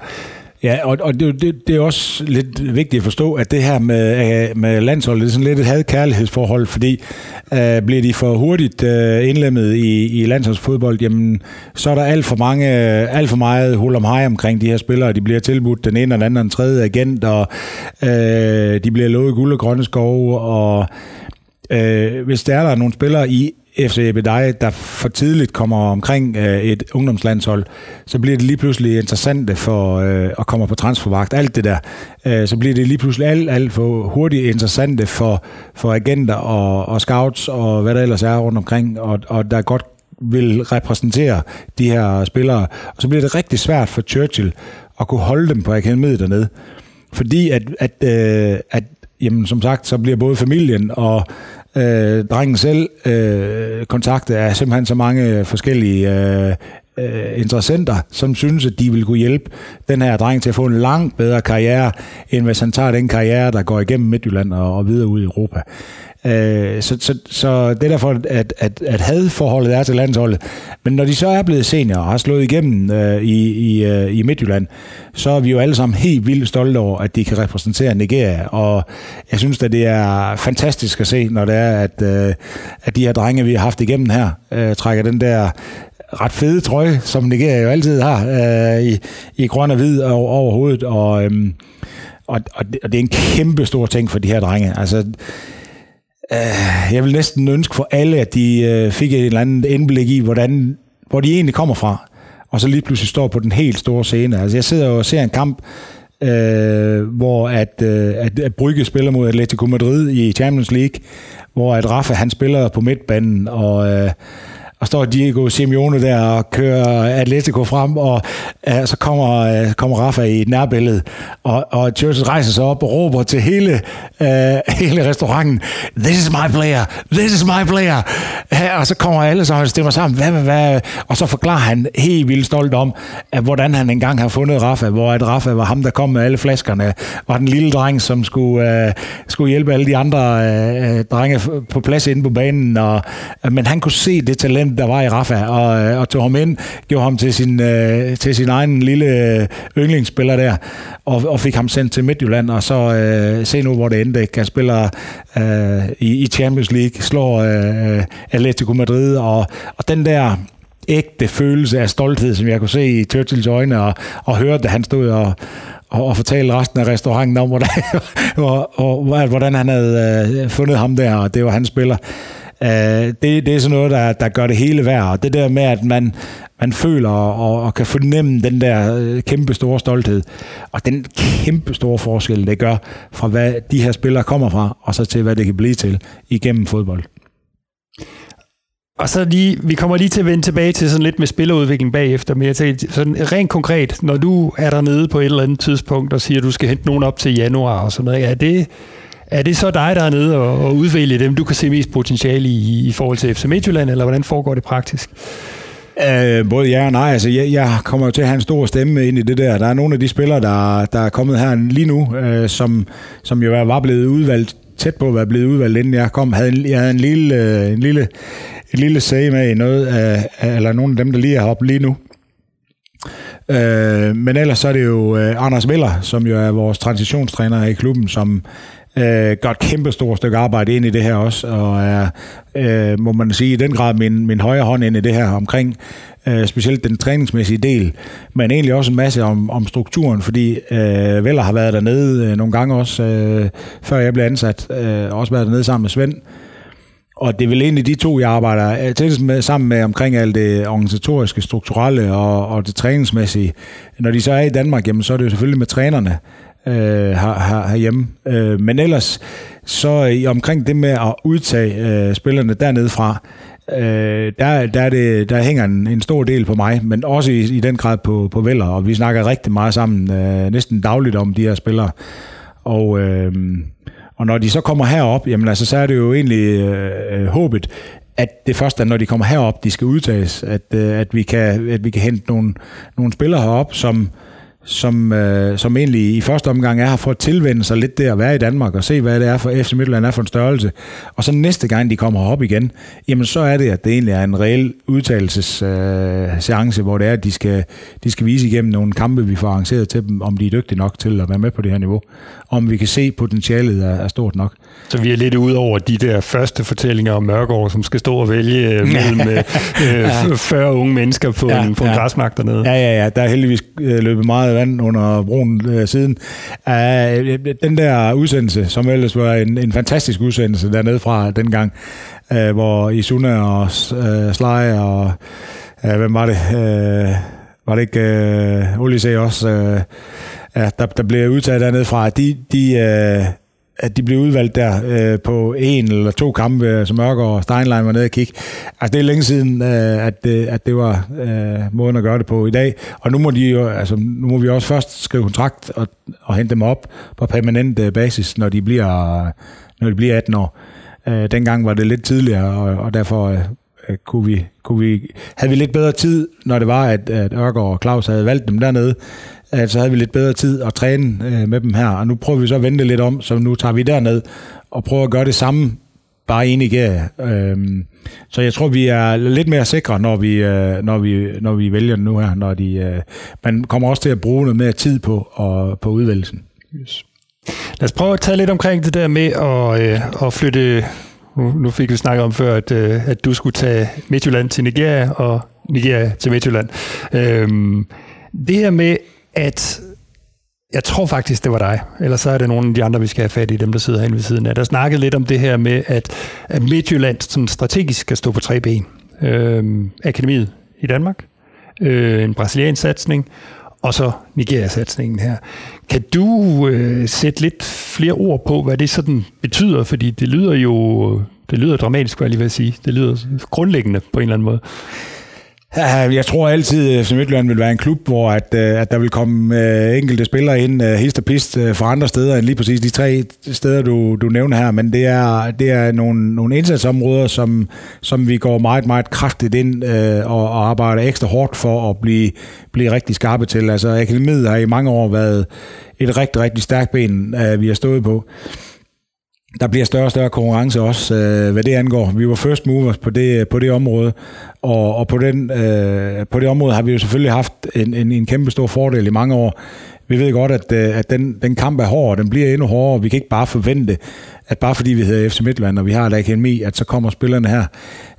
Ja, og, og det, det, det er også lidt vigtigt at forstå, at det her med, øh, med landsholdet, det er sådan lidt et had-kærlighedsforhold, fordi øh, bliver de for hurtigt øh, indlemmet i, i landsholdsfodbold, jamen, så er der alt for mange, alt for meget hul om hej omkring de her spillere. De bliver tilbudt den ene og den anden og den tredje agent, og øh, de bliver lovet guld og grønne skove, og øh, hvis der er der nogle spillere i FC Ebedei, der for tidligt kommer omkring øh, et ungdomslandshold, så bliver det lige pludselig interessant for øh, at komme på transfervagt. Alt det der. Øh, så bliver det lige pludselig alt, alt for hurtigt interessante for, for agenter og, og scouts og hvad der ellers er rundt omkring, og, og der godt vil repræsentere de her spillere. Og så bliver det rigtig svært for Churchill at kunne holde dem på akademiet dernede. Fordi at, at, øh, at jamen, som sagt, så bliver både familien og øh, drengen selv øh, kontaktet af simpelthen så mange forskellige øh, øh, interessenter, som synes, at de vil kunne hjælpe den her dreng til at få en langt bedre karriere, end hvis han tager den karriere, der går igennem Midtjylland og, og videre ud i Europa. Øh, så, så, så det er derfor, at, at, at hadforholdet er til landsholdet. Men når de så er blevet senior og har slået igennem øh, i, i, øh, i Midtjylland, så er vi jo alle sammen helt vildt stolte over, at de kan repræsentere Nigeria. Og jeg synes at det er fantastisk at se, når det er, at, øh, at de her drenge, vi har haft igennem her, øh, trækker den der ret fede trøje, som Nigeria jo altid har, øh, i, i grøn og hvid og, over hovedet. Og, øh, og, og, det, og det er en kæmpe stor ting for de her drenge. Altså, Øh, jeg vil næsten ønske for alle, at de øh, fik et eller andet indblik i, hvordan, hvor de egentlig kommer fra, og så lige pludselig står på den helt store scene. Altså jeg sidder og ser en kamp, øh, hvor at, øh, at, at Brygge spiller mod Atletico Madrid i Champions League, hvor at Rafa han spiller på midtbanen, og, øh, og står Diego Simeone der og kører Atletico frem, og uh, så kommer, uh, kommer Rafa i et nærbillede, og, og Churchill rejser sig op og råber til hele, uh, hele restauranten, this is my player, this is my player, uh, og så kommer alle så stemmer sammen, hvad, hvad, hvad, og så forklarer han helt vildt stolt om, at hvordan han engang har fundet Rafa, hvor at Rafa var ham, der kom med alle flaskerne, var den lille dreng, som skulle, uh, skulle hjælpe alle de andre uh, drenge på plads inde på banen, og, uh, men han kunne se det talent, der var i Rafa, og, øh, og tog ham ind, gjorde ham til sin, øh, til sin egen lille øh, yndlingsspiller der, og, og fik ham sendt til Midtjylland, og så øh, se nu, hvor det endte. Han spiller øh, i, i Champions League, slår øh, Atletico Madrid, og, og den der ægte følelse af stolthed, som jeg kunne se i Churchills øjne, og, og høre, da han stod og, og, og fortælle resten af restauranten om, hvordan, og, og, hvordan han havde øh, fundet ham der, og det var hans spiller. Uh, det, det er sådan noget, der, der gør det hele værd. Og det der med, at man, man føler og, og kan fornemme den der øh, kæmpe store stolthed, og den kæmpe store forskel, det gør fra, hvad de her spillere kommer fra, og så til, hvad det kan blive til igennem fodbold. Og så lige, vi kommer lige til at vende tilbage til sådan lidt med spillerudvikling bagefter, men jeg tænker, sådan rent konkret, når du er dernede på et eller andet tidspunkt og siger, at du skal hente nogen op til januar og sådan noget, er det, er det så dig, der er nede og, og udvælge dem, du kan se mest potentiale i, i forhold til FC Midtjylland, eller hvordan foregår det praktisk? Uh, både ja og nej. Altså, jeg, jeg kommer jo til at have en stor stemme ind i det der. Der er nogle af de spillere, der, der er kommet her lige nu, uh, som, som jo var blevet udvalgt tæt på at være blevet udvalgt, inden jeg kom. Havde en, jeg havde en lille, øh, en lille et lille sag med i noget af, eller nogle af dem, der lige er heroppe lige nu. Øh, men ellers så er det jo øh, Anders Miller, som jo er vores transitionstræner i klubben, som øh, gør et kæmpe stort stykke arbejde ind i det her også, og er, øh, må man sige, i den grad min, min højre hånd ind i det her omkring øh, specielt den træningsmæssige del, men egentlig også en masse om, om strukturen, fordi øh, Veller har været dernede øh, nogle gange også, øh, før jeg blev ansat, øh, også været dernede sammen med Svend, og det er vel egentlig de to, jeg arbejder øh, tættest med, sammen med omkring alt det organisatoriske, strukturelle og, og det træningsmæssige. Når de så er i Danmark, jamen, så er det jo selvfølgelig med trænerne øh, her, her, herhjemme. Øh, men ellers, så i, omkring det med at udtage øh, spillerne dernede fra, øh, der, der, er det, der hænger en, en stor del på mig, men også i, i den grad på, på Veller, og vi snakker rigtig meget sammen, øh, næsten dagligt om de her spillere. Og... Øh, og når de så kommer herop, jamen altså, så er det jo egentlig øh, håbet, at det først er, når de kommer herop, de skal udtages, at, øh, at, vi, kan, at vi kan hente nogle, nogle spillere herop, som, som, øh, som egentlig i første omgang er her for at tilvende sig lidt det at være i Danmark og se, hvad det er for FC Midtjylland er for en størrelse. Og så næste gang, de kommer op igen, jamen så er det, at det egentlig er en reel udtalelsesseance, øh, hvor det er, at de skal, de skal vise igennem nogle kampe, vi får arrangeret til dem, om de er dygtige nok til at være med på det her niveau. Om vi kan se, potentialet er, er stort nok. Så vi er lidt ud over de der første fortællinger om Mørgaard, som skal stå og vælge øh, mellem øh, ja. 40 unge mennesker på ja, en, på en ja. græsmark dernede. Ja, ja, ja. Der er heldigvis løbet meget vand under broen øh, siden. Uh, den der udsendelse, som ellers var en, en fantastisk udsendelse dernede fra dengang, uh, hvor Isuna og uh, Sly og uh, hvem var det? Uh, var det ikke uh, Olise også? Uh, ja, der, der blev udtaget dernede fra. De, de, uh, at de blev udvalgt der øh, på en eller to kampe, som Mørker og Steinlein var nede og kigge. Altså, det er længe siden, øh, at, det, at det var øh, måden at gøre det på i dag. Og nu må, de jo, altså, nu må vi også først skrive kontrakt og, og hente dem op på permanent øh, basis, når de bliver, når de bliver 18 år. Øh, dengang var det lidt tidligere, og, og derfor øh, øh, kunne vi, kunne vi, havde vi lidt bedre tid, når det var, at, at Ørger og Claus havde valgt dem dernede, at så havde vi lidt bedre tid at træne øh, med dem her. Og nu prøver vi så at vente lidt om, så nu tager vi derned og prøver at gøre det samme, bare i Nigeria. Øhm, så jeg tror, vi er lidt mere sikre, når vi, øh, når vi, når vi vælger den nu her. Når de, øh, man kommer også til at bruge noget mere tid på, og, på udvælgelsen. Yes. Lad os prøve at tale lidt omkring det der med at, øh, at flytte... Nu fik vi snakket om før, at, øh, at du skulle tage Midtjylland til Nigeria, og Nigeria til Midtjylland. Øhm, det her med, at jeg tror faktisk, det var dig. Ellers så er det nogle af de andre, vi skal have fat i, dem der sidder herinde ved siden af. Der snakkede lidt om det her med, at, at Midtjylland sådan strategisk skal stå på tre ben. Øhm, Akademiet i Danmark, øh, en brasiliansk satsning, og så Nigeria-satsningen her. Kan du øh, sætte lidt flere ord på, hvad det sådan betyder? Fordi det lyder jo Det lyder dramatisk, hvad jeg lige vil sige. Det lyder grundlæggende på en eller anden måde. Jeg tror altid, øh, at Midtjylland vil være en klub, hvor at, øh, at der vil komme øh, enkelte spillere ind, hist og pist, fra andre steder end lige præcis de tre steder, du, du nævner her. Men det er, det er nogle, nogle indsatsområder, som, som vi går meget, meget kraftigt ind og, og arbejder ekstra hårdt for at blive, blive rigtig skarpe til. Altså, akademiet har i mange år været et rigtig, rigtig stærkt ben, vi har stået på der bliver større og større konkurrence også, øh, hvad det angår. Vi var first movers på det, på det område, og, og på, den, øh, på det område har vi jo selvfølgelig haft en, en, en kæmpe stor fordel i mange år. Vi ved godt, at, øh, at den, den kamp er hård, og den bliver endnu hårdere. Vi kan ikke bare forvente, at bare fordi vi hedder FC Midtland, og vi har et akademi, at så kommer spillerne her.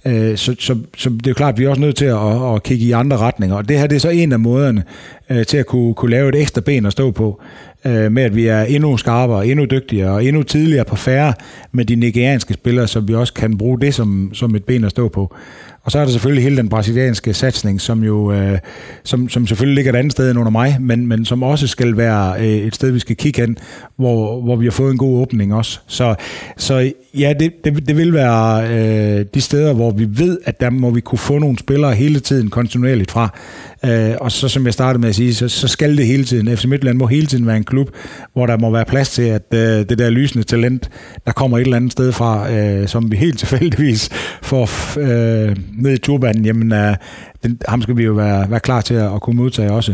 Øh, så, så, så det er jo klart, at vi er også nødt til at, at, at kigge i andre retninger. Og det her det er så en af måderne øh, til at kunne, kunne lave et ekstra ben at stå på øh, med at vi er endnu skarpere, endnu dygtigere og endnu tidligere på færre med de nigerianske spillere, så vi også kan bruge det som, som et ben at stå på. Og så er der selvfølgelig hele den brasilianske satsning, som jo øh, som, som selvfølgelig ligger et andet sted end under mig, men, men som også skal være øh, et sted, vi skal kigge hen, hvor, hvor vi har fået en god åbning også. Så, så ja, det, det, det vil være øh, de steder, hvor vi ved, at der må vi kunne få nogle spillere hele tiden kontinuerligt fra. Øh, og så som jeg startede med at sige, så, så skal det hele tiden. FC Midtland må hele tiden være en klub, hvor der må være plads til, at øh, det der lysende talent, der kommer et eller andet sted fra, øh, som vi helt tilfældigvis får øh, ned i turbanen, jamen øh, den, ham skal vi jo være, være klar til at, at kunne modtage også.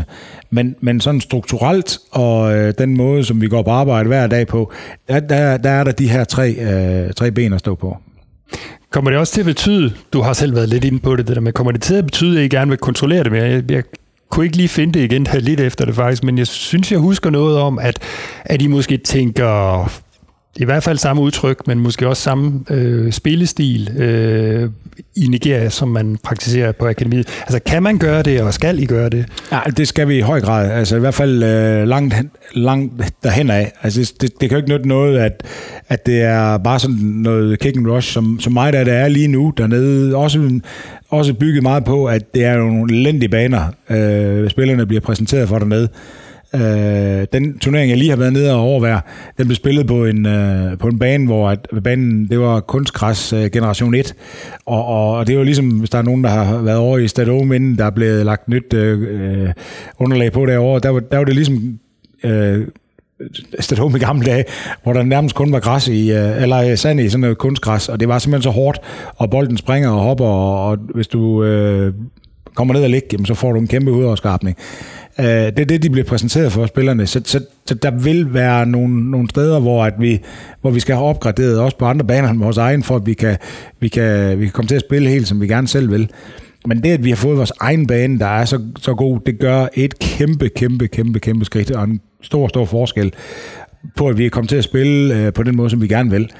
Men, men sådan strukturelt, og øh, den måde, som vi går på arbejde hver dag på, der, der, der er der de her tre, øh, tre ben at stå på. Kommer det også til at betyde, du har selv været lidt inde på det, det der med, kommer det til at betyde, at I gerne vil kontrollere det mere? Jeg, jeg kunne ikke lige finde det igen her lidt efter det faktisk, men jeg synes, jeg husker noget om, at, at I måske tænker i hvert fald samme udtryk, men måske også samme øh, spillestil øh, i Nigeria, som man praktiserer på akademiet. Altså, kan man gøre det, og skal I gøre det? Ja, det skal vi i høj grad. Altså, i hvert fald øh, langt, langt derhen af. Altså, det, det kan jo ikke nytte noget, at, at det er bare sådan noget kick and rush, som, som mig, der det er lige nu dernede. Også, også bygget meget på, at det er nogle elendige baner, øh, spillerne bliver præsenteret for dernede. Øh, den turnering, jeg lige har været nede og overvære, den blev spillet på en, øh, på en bane, hvor at banen, det var kunstgræs øh, generation 1, og, og, og det var ligesom, hvis der er nogen, der har været over i Stadome, inden der er blevet lagt nyt øh, øh, underlag på derovre, der var, der var det ligesom øh, Stadome i gamle dage, hvor der nærmest kun var græs i, øh, eller øh, sand i sådan noget kunstgræs, og det var simpelthen så hårdt, og bolden springer og hopper, og, og hvis du øh, kommer ned og ligger, så får du en kæmpe udafskarpning. Øh, det er det, de bliver præsenteret for spillerne. Så, så, så der vil være nogle, nogle steder, hvor, at vi, hvor vi skal have opgraderet også på andre baner end vores egen, for at vi kan, vi, kan, vi kan komme til at spille helt, som vi gerne selv vil. Men det, at vi har fået vores egen bane, der er så, så god, det gør et kæmpe, kæmpe, kæmpe, kæmpe skridt og en stor, stor forskel på, at vi er kommet til at spille øh, på den måde, som vi gerne vil.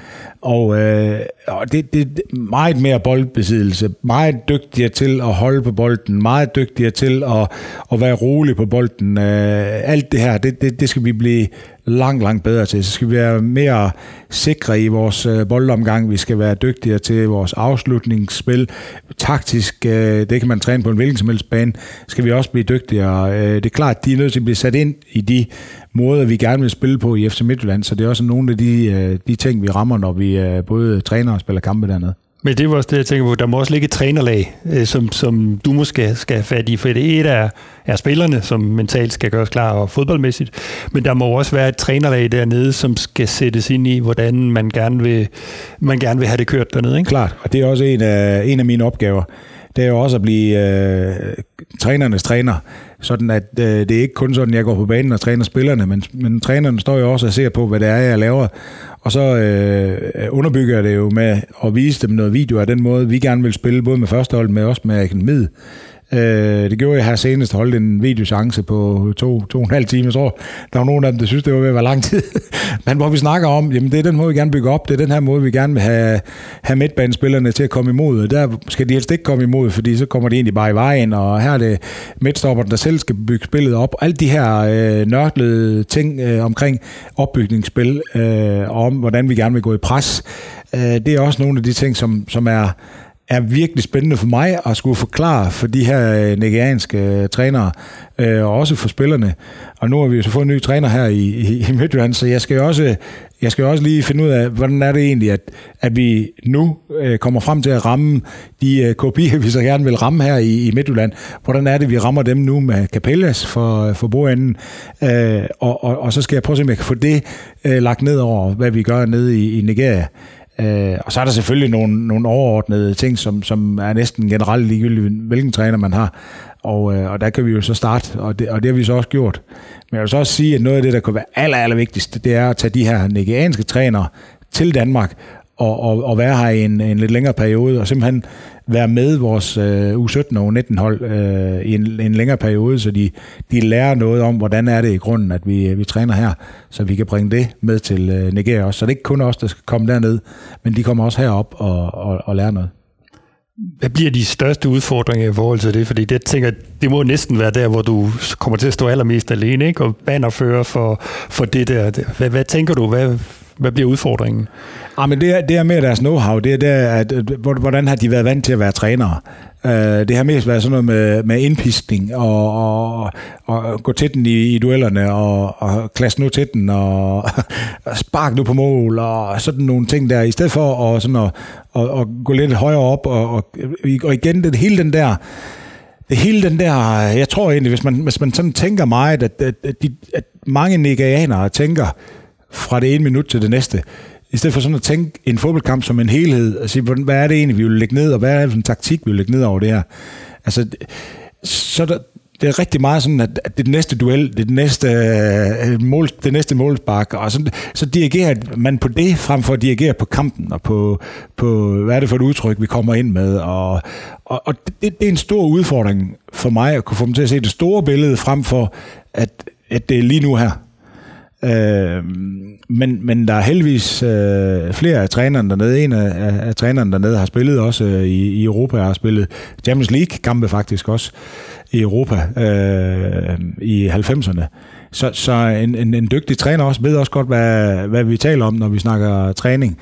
Og, øh, og det, det meget mere boldbesiddelse, meget dygtigere til at holde på bolden, meget dygtigere til at, at være rolig på bolden. Øh, alt det her, det, det, det skal vi blive langt, langt bedre til. Så skal vi være mere sikre i vores øh, boldomgang. Vi skal være dygtigere til vores afslutningsspil. Taktisk, øh, det kan man træne på en hvilken som helst bane, skal vi også blive dygtigere. Øh, det er klart, de er nødt til at blive sat ind i de måder, vi gerne vil spille på i FC Midtjylland, så det er også nogle af de, øh, de ting, vi rammer, når vi øh, både træner og spiller kampe dernede. Men det var også det, jeg tænker på. Der må også ligge et trænerlag, øh, som, som du måske skal have fat i, for det et er, er spillerne, som mentalt skal gøres klar og fodboldmæssigt, men der må også være et trænerlag dernede, som skal sættes ind i, hvordan man gerne vil, man gerne vil have det kørt dernede. Ikke? Klart, og det er også en af, en af mine opgaver. Det er jo også at blive øh, trænernes træner, sådan at øh, det er ikke kun sådan, jeg går på banen og træner spillerne, men, men trænerne står jo også og ser på, hvad det er, jeg laver, og så øh, underbygger jeg det jo med at vise dem noget video af den måde, vi gerne vil spille, både med førstehold, men også med akademiet. Øh, det gjorde jeg her senest, holdt en videochance på to, to og en halv time. Jeg tror, der var nogen af dem, der synes, det var ved at være lang tid. Men hvor vi snakker om, jamen det er den måde, vi gerne bygger op. Det er den her måde, vi gerne vil have, have midtbanespillerne til at komme imod. Og der skal de helst ikke komme imod, fordi så kommer de egentlig bare i vejen. Og her er det midtstopperen, der selv skal bygge spillet op. Alle de her øh, nørklede ting øh, omkring opbygningsspil, øh, og om hvordan vi gerne vil gå i pres, øh, det er også nogle af de ting, som, som er er virkelig spændende for mig at skulle forklare for de her øh, nigerianske øh, trænere, øh, og også for spillerne. Og nu har vi jo så fået en ny træner her i, i, i Midtjylland, så jeg skal jo også jeg skal også lige finde ud af, hvordan er det egentlig, at, at vi nu øh, kommer frem til at ramme de øh, kopier, vi så gerne vil ramme her i, i Midtjylland. Hvordan er det, vi rammer dem nu med Capellas for, øh, for bordenden? Øh, og, og, og så skal jeg prøve at se, om jeg kan få det øh, lagt ned over, hvad vi gør nede i, i Nigeria. Øh, og så er der selvfølgelig nogle, nogle overordnede ting, som, som er næsten generelt ligegyldigt, hvilken træner man har. Og, øh, og der kan vi jo så starte, og det, og det har vi så også gjort. Men jeg vil så også sige, at noget af det, der kunne være aller, aller vigtigst, det er at tage de her nigerianske trænere til Danmark og, og, og være her i en, en lidt længere periode, og simpelthen være med vores øh, U17 og U19-hold øh, i en, en længere periode, så de, de lærer noget om, hvordan er det i grunden, at vi, vi træner her, så vi kan bringe det med til øh, Nigeria også. Så det er ikke kun os, der skal komme derned, men de kommer også herop og, og, og lære noget. Hvad bliver de største udfordringer i forhold til det? Fordi det, tænker, det må næsten være der, hvor du kommer til at stå allermest alene, ikke? og bannerfører for, for det der. Hvad, hvad tænker du? Hvad, hvad bliver udfordringen? Ja, men det, er, det her med deres know-how. Det er der, at, hvordan har de været vant til at være trænere? Uh, det har mest været sådan noget med, med indpiskning og, og, og gå til den i, i duellerne og, og klasse nu til den og, og spark nu på mål og sådan nogle ting der. I stedet for at, sådan at, at, at gå lidt højere op og, og, og igen, det, hele den der det hele den der, jeg tror egentlig, hvis man, hvis man sådan tænker meget, at, at, at, de, at mange nigerianere tænker, fra det ene minut til det næste. I stedet for sådan at tænke en fodboldkamp som en helhed, og sige, hvad er det egentlig, vi vil lægge ned, og hvad er det for en taktik, vi vil lægge ned over det her. Altså, så der, det er rigtig meget sådan, at, det er næste duel, det er næste, øh, mål, det næste målspark, og sådan, så dirigerer man på det, frem for at dirigere på kampen, og på, på hvad er det for et udtryk, vi kommer ind med, og, og, og det, det er en stor udfordring for mig, at kunne få dem til at se det store billede, frem for, at, at det er lige nu her. Øh, men, men der er heldigvis øh, flere af trænerne dernede. En af, af, af trænerne dernede har spillet også øh, i, i Europa, har spillet Champions League-kampe faktisk også i Europa øh, i 90'erne. Så, så en, en, en dygtig træner også ved også godt, hvad, hvad vi taler om, når vi snakker træning.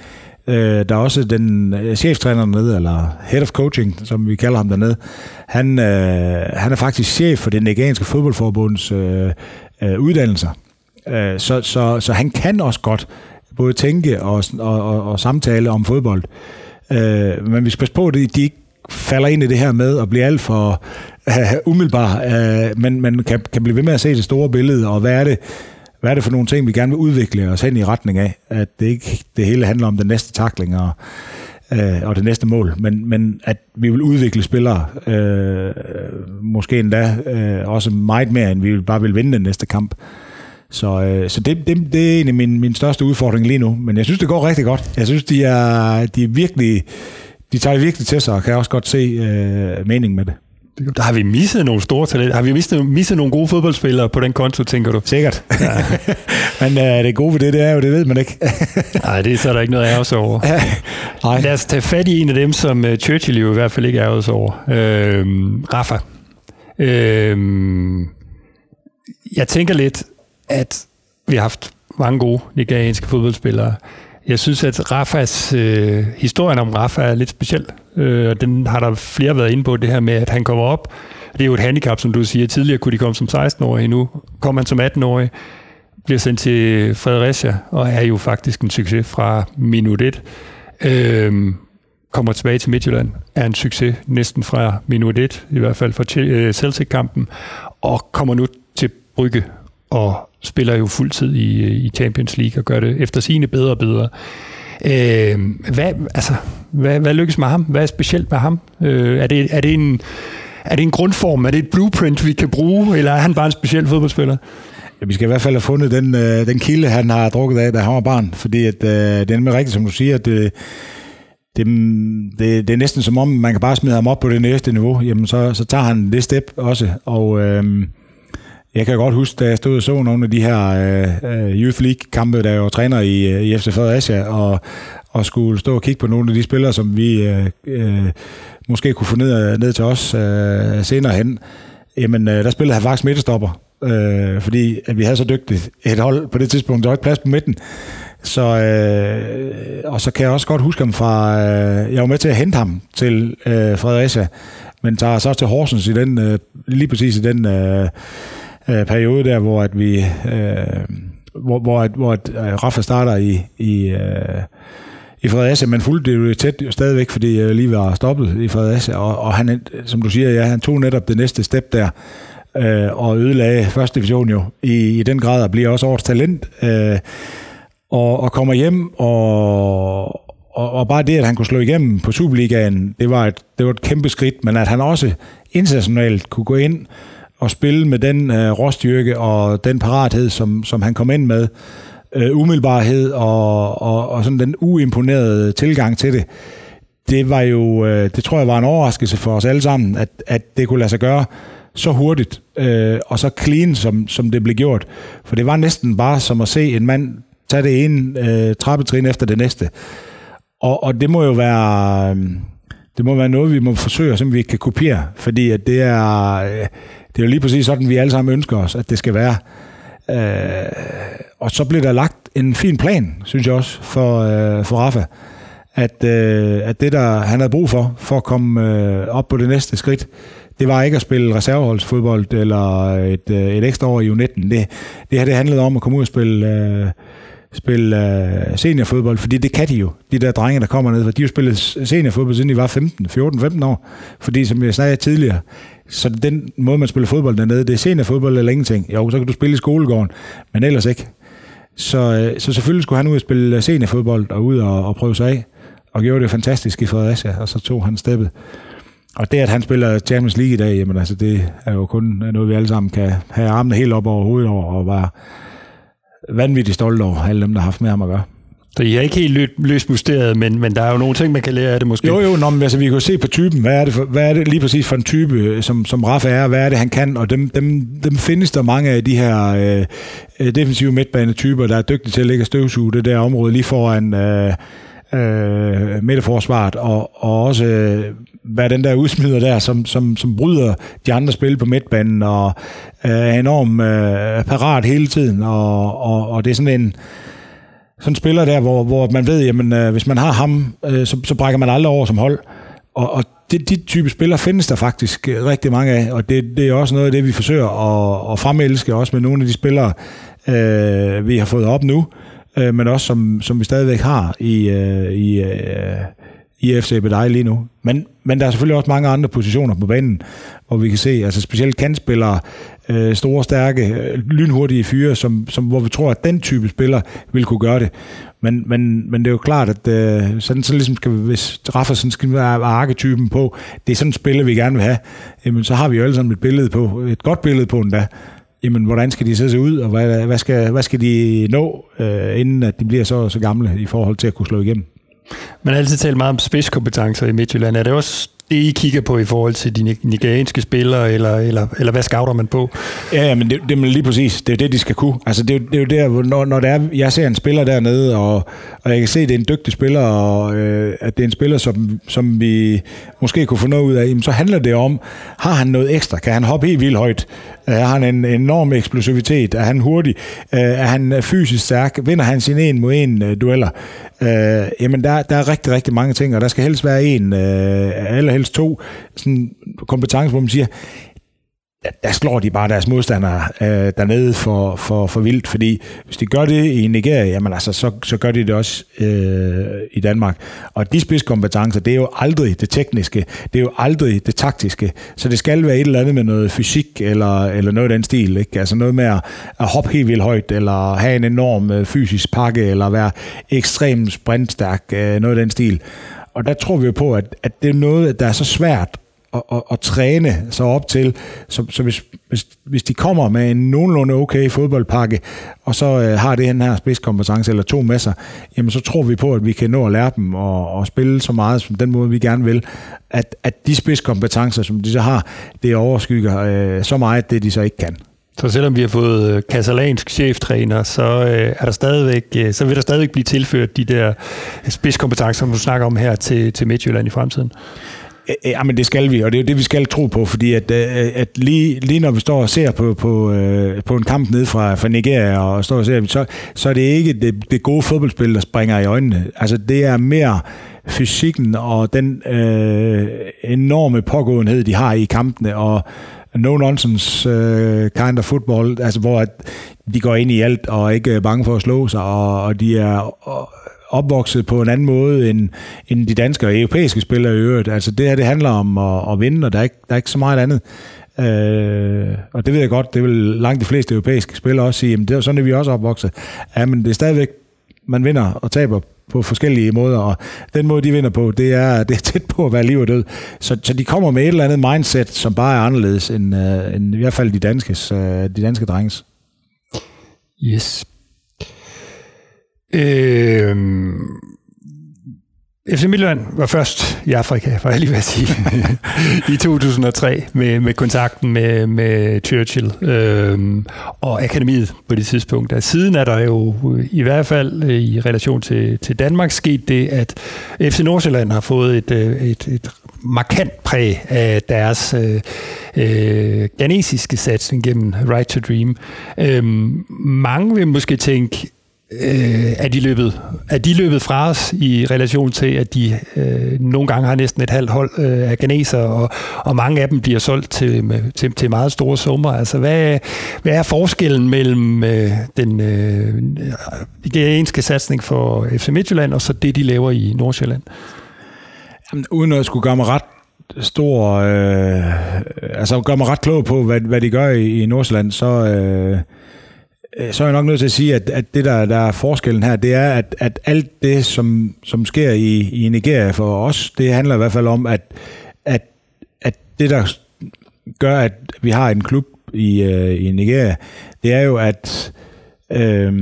Øh, der er også den øh, cheftræner dernede, eller head of coaching, som vi kalder ham dernede. Han, øh, han er faktisk chef for det nigerianske fodboldforbunds øh, øh, uddannelser. Øh, så, så, så han kan også godt både tænke og, og, og, og samtale om fodbold. Øh, men vi skal passe på, at de ikke falder ind i det her med at blive alt for uh, umiddelbar, uh, men man kan, kan blive ved med at se det store billede, og hvad er det, hvad er det for nogle ting, vi gerne vil udvikle os hen i retning af, at det ikke det hele handler om den næste takling og, øh, og det næste mål, men, men at vi vil udvikle spillere, øh, måske endda øh, også meget mere, end vi bare vil vinde den næste kamp. Så, øh, så det, det, det er egentlig min, min største udfordring lige nu. Men jeg synes, det går rigtig godt. Jeg synes, de er, de er virkelig... De tager virkelig til sig, og kan også godt se øh, mening med det. Der har vi misset nogle store talenter. Har vi misset, misset nogle gode fodboldspillere på den konto, tænker du? Sikkert. Ja. Men øh, det gode ved det, det er jo, det ved man ikke. Nej, det er så der ikke noget ærgelse over. Nej. Lad os tage fat i en af dem, som uh, Churchill jo i hvert fald ikke ærgelse over. Øh, Rafa. Øh, jeg tænker lidt, at vi har haft mange gode nigerianske fodboldspillere. Jeg synes, at Rafas, øh, historien om Rafa er lidt speciel, øh, og den har der flere været inde på, det her med, at han kommer op. Det er jo et handicap, som du siger. Tidligere kunne de komme som 16-årige, nu kommer han som 18-årig, bliver sendt til Fredericia, og er jo faktisk en succes fra minut 1. Øh, kommer tilbage til Midtjylland, er en succes næsten fra minut 1, i hvert fald for øh, Celtic-kampen, og kommer nu til Brygge og spiller jo fuldtid i, øh, i Champions League og gør det efter sine bedre og bedre. Øh, hvad, altså, hvad, hvad lykkes med ham? Hvad er specielt med ham? Øh, er, det, er, det en, er det en grundform? Er det et blueprint, vi kan bruge? Eller er han bare en speciel fodboldspiller? Ja, vi skal i hvert fald have fundet den, øh, den kilde, han har drukket af, da han var barn. Fordi at, øh, det er nemlig rigtigt, som du siger, at det, det, det, det er næsten som om, man kan bare smide ham op på det næste niveau. Jamen, så, så tager han det step også. Og... Øh, jeg kan godt huske, da jeg stod og så nogle af de her øh, øh Youth League-kampe, der jeg var træner i, øh, i FC Fredericia, og, og skulle stå og kigge på nogle af de spillere, som vi øh, øh, måske kunne få ned, ned til os øh, senere hen. Jamen, øh, der spillede han faktisk midtstopper, øh, fordi at vi havde så dygtigt et hold på det tidspunkt. Der var ikke plads på midten. Så, øh, og så kan jeg også godt huske ham fra... Øh, jeg var med til at hente ham til øh, Fredericia, men tager så til Horsens i den, øh, lige præcis i den... Øh, øh, periode der, hvor at vi øh, hvor, hvor, hvor at, øh, Rafa starter i, i, øh, i Fredericia, men fulgte det jo tæt stadigvæk, fordi jeg lige var stoppet i Fredericia, og, og han, som du siger, ja, han tog netop det næste step der, øh, og ødelagde første division jo i, i den grad, og bliver også årets talent, øh, og, og kommer hjem, og, og, og bare det, at han kunne slå igennem på Superligaen, det var et, det var et kæmpe skridt, men at han også internationalt kunne gå ind og spille med den øh, råstyrke og den parathed, som, som han kom ind med, øh, umiddelbarhed og, og, og sådan den uimponerede tilgang til det, det var jo, øh, det tror jeg var en overraskelse for os alle sammen, at, at det kunne lade sig gøre så hurtigt øh, og så clean, som, som det blev gjort. For det var næsten bare som at se en mand tage det ene øh, trappetrin efter det næste. Og, og det må jo være... Øh, det må være noget, vi må forsøge, som vi kan kopiere, fordi at det er, øh, det er jo lige præcis sådan, vi alle sammen ønsker os, at det skal være. Øh, og så bliver der lagt en fin plan, synes jeg også, for, øh, for Rafa. At, øh, at det, der han havde brug for, for at komme øh, op på det næste skridt, det var ikke at spille reserveholdsfodbold eller et, øh, et ekstra år i U19. Det, det her det handlede om at komme ud og spille, øh, spille øh, seniorfodbold, fordi det kan de jo, de der drenge, der kommer ned. For de har jo spillet seniorfodbold, siden de var 15, 14-15 år. Fordi, som jeg sagde tidligere, så den måde, man spiller fodbold dernede, det er seniorfodbold eller ingenting. Jo, så kan du spille i skolegården, men ellers ikke. Så, øh, så selvfølgelig skulle han ud og spille seniorfodbold og ud og, og prøve sig af. Og gjorde det fantastisk i Fredericia, og så tog han steppet. Og det, at han spiller Champions League i dag, jamen altså, det er jo kun noget, vi alle sammen kan have armene helt op over hovedet over, og være vanvittigt stolte over alle dem, der har haft med ham at gøre. Så I er ikke helt løst mysteriet, men, men der er jo nogle ting, man kan lære af det måske. Jo, jo, nå, men, altså, vi kan jo se på typen. Hvad er, det for, hvad er det lige præcis for en type, øh, som, som Rafa er? Hvad er det, han kan? Og dem, dem, dem findes der mange af de her øh, øh defensive midtbanetyper, der er dygtige til at lægge støvsuge det der område lige foran øh, øh, midterforsvaret, og, og også øh, hvad den der udsmider der, som, som, som bryder de andre spil på midtbanen, og øh, er enormt øh, parat hele tiden, og, og, og det er sådan en sådan en spiller der, hvor, hvor man ved, jamen øh, hvis man har ham, øh, så, så brækker man aldrig over som hold, og, og det, de type spillere findes der faktisk øh, rigtig mange af, og det, det er også noget af det, vi forsøger at, at fremelske, også med nogle af de spillere, øh, vi har fået op nu, øh, men også som, som vi stadigvæk har i, øh, i, øh, i FC Bedej lige nu. Men, men der er selvfølgelig også mange andre positioner på banen, hvor vi kan se, altså specielt kantspillere, øh, store, stærke, øh, lynhurtige fyre, som, som, hvor vi tror, at den type spiller vil kunne gøre det. Men, men, men det er jo klart, at øh, sådan, så ligesom skal, hvis Raffersen skal være arketypen på, det er sådan et spiller, vi gerne vil have, jamen, så har vi jo alle sammen et billede på, et godt billede på endda. Jamen, hvordan skal de så se ud, og hvad, hvad, skal, hvad skal de nå, øh, inden at de bliver så, så gamle i forhold til at kunne slå igennem? Man har altid talt meget om spidskompetencer i Midtjylland. Er det også det, I kigger på i forhold til de nigerianske spillere, eller, eller, eller hvad scouter man på? Ja, ja men det, det er lige præcis. Det er det, de skal kunne. Altså, det, er, det er jo der, når, når det er, jeg ser en spiller dernede, og, og jeg kan se, at det er en dygtig spiller, og øh, at det er en spiller, som, som vi måske kunne få noget ud af, jamen, så handler det om, har han noget ekstra? Kan han hoppe helt vildt højt? Øh, er han en enorm eksplosivitet? Er han hurtig? Øh, er han øh, fysisk stærk? Vinder han sin en mod en dueller? Øh, jamen, der, der er rigtig, rigtig mange ting, og der skal helst være en, øh, eller helst to, sådan kompetencer, hvor man siger, der slår de bare deres modstandere øh, dernede for, for, for vildt, fordi hvis de gør det i Nigeria, jamen altså, så, så gør de det også øh, i Danmark. Og de spidskompetencer, det er jo aldrig det tekniske, det er jo aldrig det taktiske, så det skal være et eller andet med noget fysik, eller, eller noget af den stil, ikke? altså noget med at, at hoppe helt vildt højt, eller have en enorm øh, fysisk pakke, eller være ekstremt sprintstærk, øh, noget af den stil. Og der tror vi jo på, at, at det er noget, der er så svært at, at, at træne sig op til. Så, så hvis, hvis, hvis de kommer med en nogenlunde okay fodboldpakke, og så øh, har det her spidskompetence eller to med sig, jamen så tror vi på, at vi kan nå at lære dem og, og spille så meget som den måde, vi gerne vil. At, at de spidskompetencer, som de så har, det overskygger øh, så meget, det de så ikke kan. Så selvom vi har fået øh, katalansk cheftræner, så, øh, er der stadigvæk, øh, så vil der stadigvæk blive tilført de der spidskompetencer, som du snakker om her til, til Midtjylland i fremtiden? Øh, øh, ja, men det skal vi, og det er jo det, vi skal tro på, fordi at, øh, at lige, lige når vi står og ser på, på, på en kamp ned fra, fra Nigeria, og står og ser, så, så er det ikke det, det gode fodboldspil, der springer i øjnene. Altså, det er mere fysikken og den øh, enorme pågåenhed, de har i kampene, og no-nonsense øh, kind of football, altså hvor at de går ind i alt og er ikke bange for at slå sig, og, og de er opvokset på en anden måde end, end de danske og europæiske spillere i øvrigt. Altså det her, det handler om at, at vinde, og der er, ikke, der er ikke så meget andet. Øh, og det ved jeg godt, det vil langt de fleste europæiske spillere også sige, jamen det er sådan, at vi også opvokset. Ja, men det er stadigvæk, man vinder og taber på forskellige måder, og den måde, de vinder på, det er, det er tæt på at være liv og død. Så, så de kommer med et eller andet mindset, som bare er anderledes end, uh, end i hvert fald de, danskes, uh, de danske drenges. Yes. Øh, FC Midtjylland var først i Afrika, for jeg lige vil sige, i 2003 med, med kontakten med, med Churchill øh, og akademiet på det tidspunkt. Og siden er der jo i hvert fald i relation til, til Danmark sket det, at FC Nordsjælland har fået et, øh, et, et markant præg af deres øh, øh, ganesiske satsning gennem Right to Dream. Øh, mange vil måske tænke, øh, er, de løbet, er de løbet fra os i relation til, at de øh, nogle gange har næsten et halvt hold øh, af ganeser, og, og mange af dem bliver solgt til, til, til meget store summer. Altså, hvad, hvad er forskellen mellem øh, den øh, ghanesiske satsning for FC Midtjylland, og så det, de laver i Nordsjælland? Jamen, uden at skulle gøre mig ret stor, øh, altså gøre mig ret klog på, hvad, hvad de gør i, i Nordsjælland, så... Øh, Øh, så er jeg nok nødt til at sige, at, at det, der, der er forskellen her, det er, at, at alt det, som, som sker i, i Nigeria for os, det handler i hvert fald om, at, at, at det, der gør, at vi har en klub i, øh, i Nigeria, det er jo, at øh,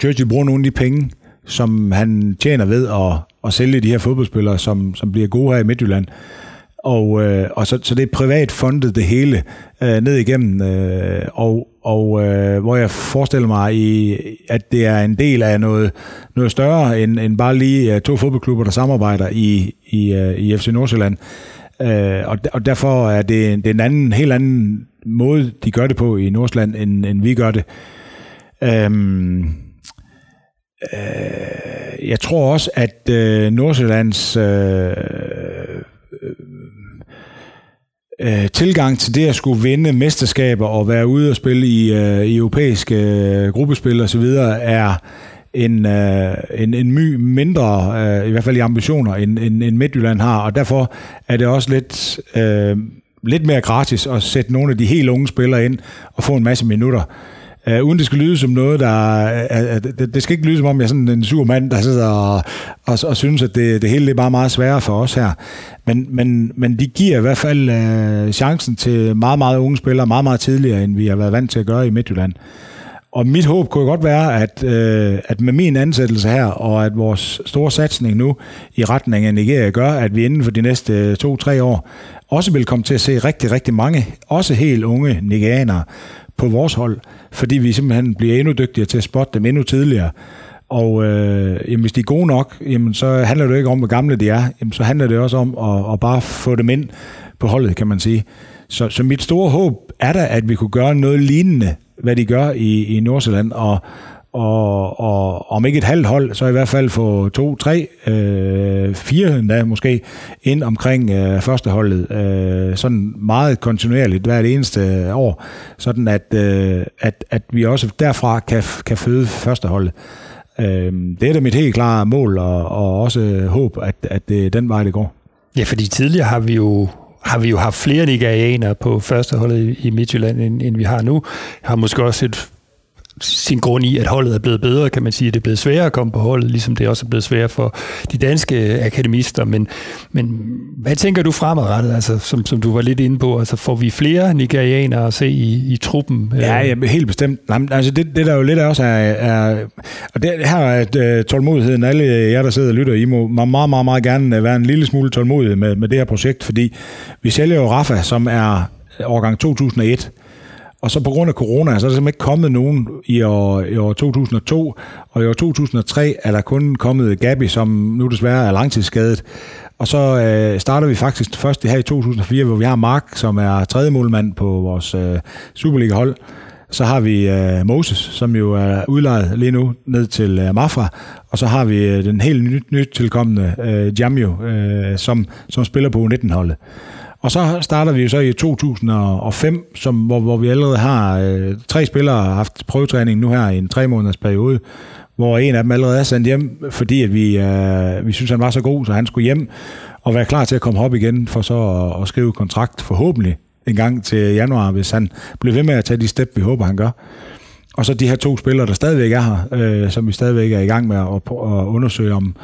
Churchill bruger nogle af de penge, som han tjener ved at, at sælge de her fodboldspillere, som, som bliver gode her i Midtjylland. Og, øh, og så, så det er privat fundet det hele øh, ned igennem, øh, og, og øh, hvor jeg forestiller mig, i, at det er en del af noget, noget større end, end bare lige uh, to fodboldklubber, der samarbejder i, i, uh, i FC Nordsjælland. Øh, og, og derfor er det, det er en anden, helt anden måde, de gør det på i Nordsjælland, end, end vi gør det. Øhm, øh, jeg tror også, at øh, Nordsjællands øh, øh, tilgang til det at skulle vinde mesterskaber og være ude og spille i, øh, i europæiske øh, gruppespil og så videre er en, øh, en, en my mindre, øh, i hvert fald i ambitioner, end, end, end Midtjylland har, og derfor er det også lidt, øh, lidt mere gratis at sætte nogle af de helt unge spillere ind og få en masse minutter. Uh, uden det skal lyde som noget, der... Uh, det, det skal ikke lyde som om, jeg er sådan en sur mand, der sidder og, og, og synes, at det, det hele er bare meget sværere for os her. Men, men, men de giver i hvert fald uh, chancen til meget, meget unge spillere, meget, meget tidligere, end vi har været vant til at gøre i Midtjylland. Og mit håb kunne godt være, at, øh, at med min ansættelse her, og at vores store satsning nu i retning af Nigeria gør, at vi inden for de næste øh, to-tre år også vil komme til at se rigtig, rigtig mange, også helt unge nigerianere, på vores hold, fordi vi simpelthen bliver endnu dygtigere til at spotte dem endnu tidligere. Og øh, jamen, hvis de er gode nok, jamen, så handler det ikke om, hvor gamle de er. Jamen, så handler det også om at, at bare få dem ind på holdet, kan man sige. Så, så mit store håb er da, at vi kunne gøre noget lignende, hvad de gør i, i Nordsjælland, og, og, og om ikke et halvt hold, så i hvert fald få to, tre, øh, fire endda måske, ind omkring øh, førsteholdet, øh, sådan meget kontinuerligt hvert eneste år, sådan at, øh, at, at vi også derfra kan, kan føde førsteholdet. Øh, det er da mit helt klare mål, og, og også håb, at, at det er den vej, det går. Ja, fordi tidligere har vi jo har vi jo haft flere nigerianere på førsteholdet i Midtjylland, end, end vi har nu. Har måske også et sin grund i, at holdet er blevet bedre, kan man sige. Det er blevet sværere at komme på holdet, ligesom det også er blevet sværere for de danske akademister. Men, men hvad tænker du fremadrettet, altså, som, som du var lidt inde på? Altså, får vi flere nigerianere at se i, i truppen? Ja, ja helt bestemt. Jamen, altså, det, det der jo lidt også er... er og det, her er uh, tålmodigheden. Alle jer, der sidder og lytter, I må meget, meget, meget gerne være en lille smule tålmodige med, med det her projekt, fordi vi sælger jo Rafa, som er årgang 2001, og så på grund af corona, så er der simpelthen ikke kommet nogen i år, i år 2002, og i år 2003 er der kun kommet Gabi, som nu desværre er langtidsskadet. Og så øh, starter vi faktisk først her i 2004, hvor vi har Mark, som er tredje målmand på vores øh, Superliga-hold. Så har vi øh, Moses, som jo er udlejet lige nu ned til øh, Mafra. Og så har vi øh, den helt nyt, nyt tilkommende øh, Jamio, øh, som, som spiller på U19-holdet. Og så starter vi jo så i 2005, som, hvor, hvor vi allerede har øh, tre spillere har haft prøvetræning nu her i en tre måneders periode, hvor en af dem allerede er sendt hjem, fordi at vi, øh, vi synes, han var så god, så han skulle hjem og være klar til at komme op igen for så at, at skrive kontrakt forhåbentlig en gang til januar, hvis han bliver ved med at tage de step, vi håber, han gør. Og så de her to spillere, der stadigvæk er her, øh, som vi stadigvæk er i gang med at, at undersøge, om,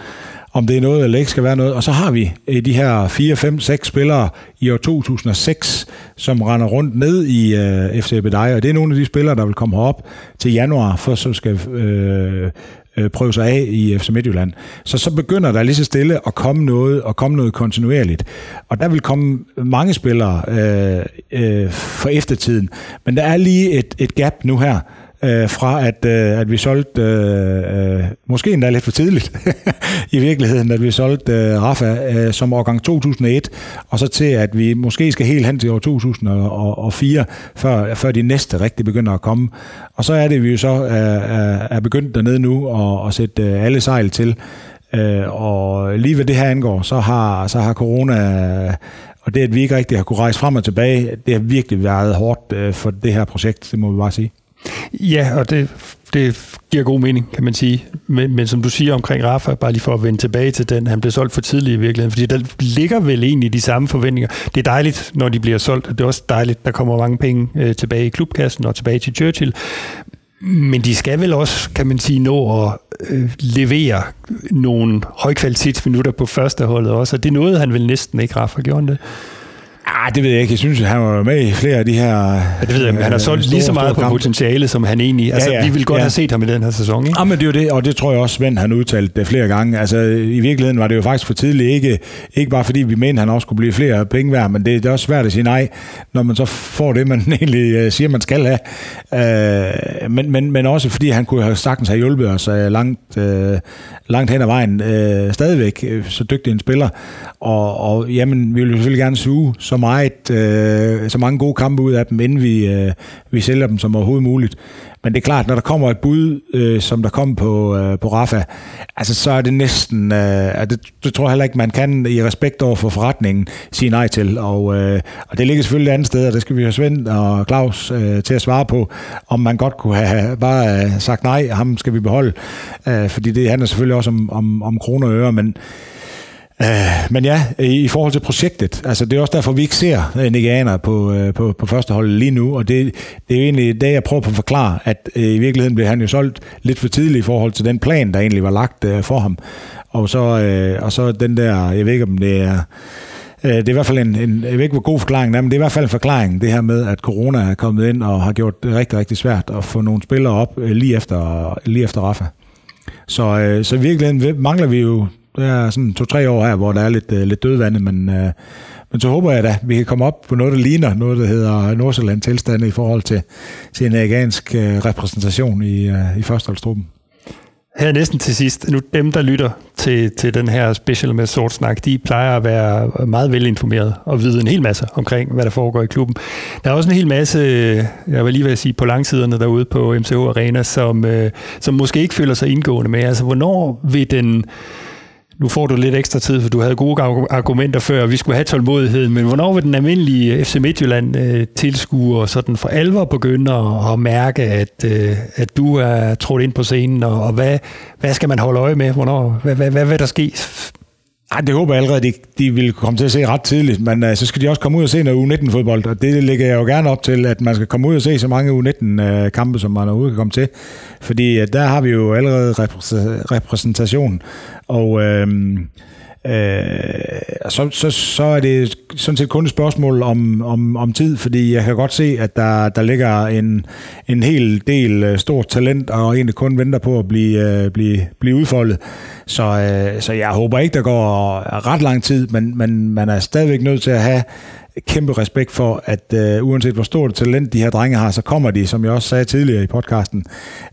om det er noget eller ikke skal være noget. Og så har vi øh, de her 4, 5, 6 spillere i år 2006, som render rundt ned i øh, FC Bedej, og det er nogle af de spillere, der vil komme herop til januar, for så skal øh, øh, prøve sig af i FC Midtjylland. Så så begynder der lige så stille at komme noget, og komme noget kontinuerligt. Og der vil komme mange spillere øh, øh, for eftertiden. Men der er lige et, et gap nu her, øh, fra at, øh, at vi solgte, øh, øh måske endda lidt for tidligt i virkeligheden, at vi solgte øh, Rafa øh, som årgang 2001, og så til at vi måske skal helt hen til år 2004, før, før de næste rigtig begynder at komme. Og så er det, vi jo så øh, øh er begyndt dernede nu og, og sætte øh, alle sejl til. Øh, og lige ved det her angår, så har, så har corona øh, og det, at vi ikke rigtig har kunne rejse frem og tilbage, det har virkelig været hårdt øh, for det her projekt, det må vi bare sige. Ja, og det, det giver god mening, kan man sige. Men, men som du siger omkring Rafa, bare lige for at vende tilbage til den, han blev solgt for tidligt i virkeligheden, fordi der ligger vel egentlig de samme forventninger. Det er dejligt, når de bliver solgt, og det er også dejligt, der kommer mange penge øh, tilbage i klubkassen og tilbage til Churchill. Men de skal vel også, kan man sige, nå at øh, levere nogle højkvalitetsminutter på førsteholdet også, og det nåede han vel næsten ikke, Rafa, gjorde han det? Ah, det ved jeg ikke. Jeg synes, han var med i flere af de her... Ja, det ved jeg, men han har øh, solgt lige så meget på potentiale, som han egentlig... Altså, ja, ja, vi vil godt ja. have set ham i den her sæson, ikke? Ja, men det er jo det, og det tror jeg også, Svend han udtalt det flere gange. Altså, i virkeligheden var det jo faktisk for tidligt. Ikke, ikke bare fordi vi mente, han også skulle blive flere penge værd, men det, det er også svært at sige nej, når man så får det, man egentlig uh, siger, man skal have. Uh, men, men, men også fordi han kunne have sagtens have hjulpet os uh, langt, uh, langt hen ad vejen. Uh, stadigvæk så dygtig en spiller. Og, og jamen, vi vil selvfølgelig gerne suge så meget, øh, så mange gode kampe ud af dem, inden vi, øh, vi sælger dem som overhovedet muligt. Men det er klart, når der kommer et bud, øh, som der kom på, øh, på Rafa, altså så er det næsten, øh, det, det tror jeg heller ikke, man kan i respekt over for forretningen sige nej til. Og, øh, og det ligger selvfølgelig et andet sted, og det skal vi have Svend og Claus øh, til at svare på, om man godt kunne have bare øh, sagt nej, ham skal vi beholde. Øh, fordi det handler selvfølgelig også om, om, om kroner og øre, men Uh, men ja, i, i forhold til projektet, altså det er også derfor, vi ikke ser øh, nigerianer på, øh, på, på første hold lige nu, og det, det er jo egentlig det, jeg prøver på at forklare, at i virkeligheden blev han jo solgt lidt for tidligt i forhold til den plan, der egentlig var lagt for ham. Og så, og så den der, jeg ved ikke om det er, det er i hvert fald en, en, jeg ved ikke, hvor god forklaring er, men det er i hvert fald en forklaring, det her med, at corona er kommet ind og har gjort det rigtig, rigtig svært at få nogle spillere op lige efter, lige efter Rafa. Så, så i virkeligheden mangler vi jo det er sådan to-tre år her, hvor der er lidt, øh, lidt dødvandet, men, øh, men så håber jeg da, at vi kan komme op på noget, der ligner noget, der hedder Nordsjælland tilstande i forhold til, til en amerikansk øh, repræsentation i, i førsteholdstruppen. Her næsten til sidst, nu dem, der lytter til, til den her special med sort snak, de plejer at være meget velinformeret og vide en hel masse omkring, hvad der foregår i klubben. Der er også en hel masse, jeg vil lige vil sige, på langsiderne derude på MCH Arena, som, som måske ikke føler sig indgående med. Altså, hvornår vil den nu får du lidt ekstra tid, for du havde gode argumenter før, og vi skulle have tålmodighed, men hvornår vil den almindelige FC Midtjylland øh, tilskuer sådan for alvor begynde at, at mærke, at, øh, at du er trådt ind på scenen, og, og hvad, hvad skal man holde øje med? Hvornår, hvad, hvad, hvad vil der ske ej, det håber jeg allerede, de, de vil komme til at se ret tidligt, men uh, så skal de også komme ud og se noget U19-fodbold, og det lægger jeg jo gerne op til, at man skal komme ud og se så mange U19-kampe, øh, som man overhovedet kan komme til, fordi uh, der har vi jo allerede repræsentation, og uh, Øh, så, så, så er det sådan set kun et spørgsmål om, om, om tid, fordi jeg kan godt se, at der, der ligger en, en hel del øh, stort talent, og egentlig kun venter på at blive, øh, blive, blive udfoldet. Så, øh, så jeg håber ikke, der går ret lang tid, men, men man er stadigvæk nødt til at have kæmpe respekt for, at øh, uanset hvor stort talent de her drenge har, så kommer de, som jeg også sagde tidligere i podcasten,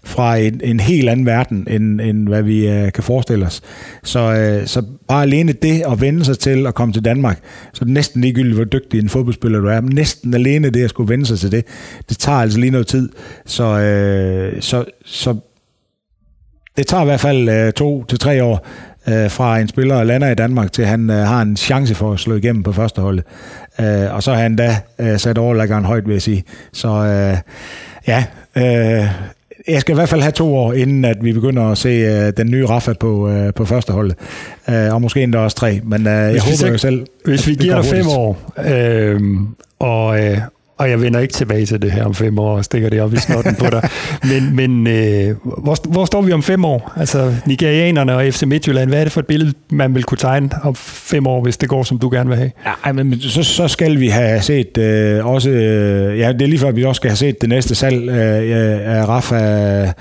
fra en, en helt anden verden, end, end hvad vi øh, kan forestille os. Så, øh, så bare alene det at vende sig til at komme til Danmark, så er det næsten ligegyldigt, hvor dygtig en fodboldspiller du er. Men næsten alene det at skulle vende sig til det, det tager altså lige noget tid. Så, øh, så, så det tager i hvert fald øh, to til tre år, øh, fra en spiller lander i Danmark, til han øh, har en chance for at slå igennem på første hold. Øh, og så har han da øh, sat overlæggeren højt, vil jeg sige. Så øh, ja, øh, jeg skal i hvert fald have to år, inden at vi begynder at se uh, den nye Rafa på, uh, på første hold. Uh, og måske endda også tre, men uh, jeg håber jo selv... Hvis vi giver dig fem år, øh, og, øh, og jeg vender ikke tilbage til det her om fem år og stikker det op i snotten på dig. Men, men øh, hvor, hvor står vi om fem år? Altså Nigerianerne og FC Midtjylland, hvad er det for et billede, man vil kunne tegne om fem år, hvis det går, som du gerne vil have? Ja, men så, så skal vi have set øh, også, øh, ja det er lige før, vi også skal have set det næste salg øh, af Rafa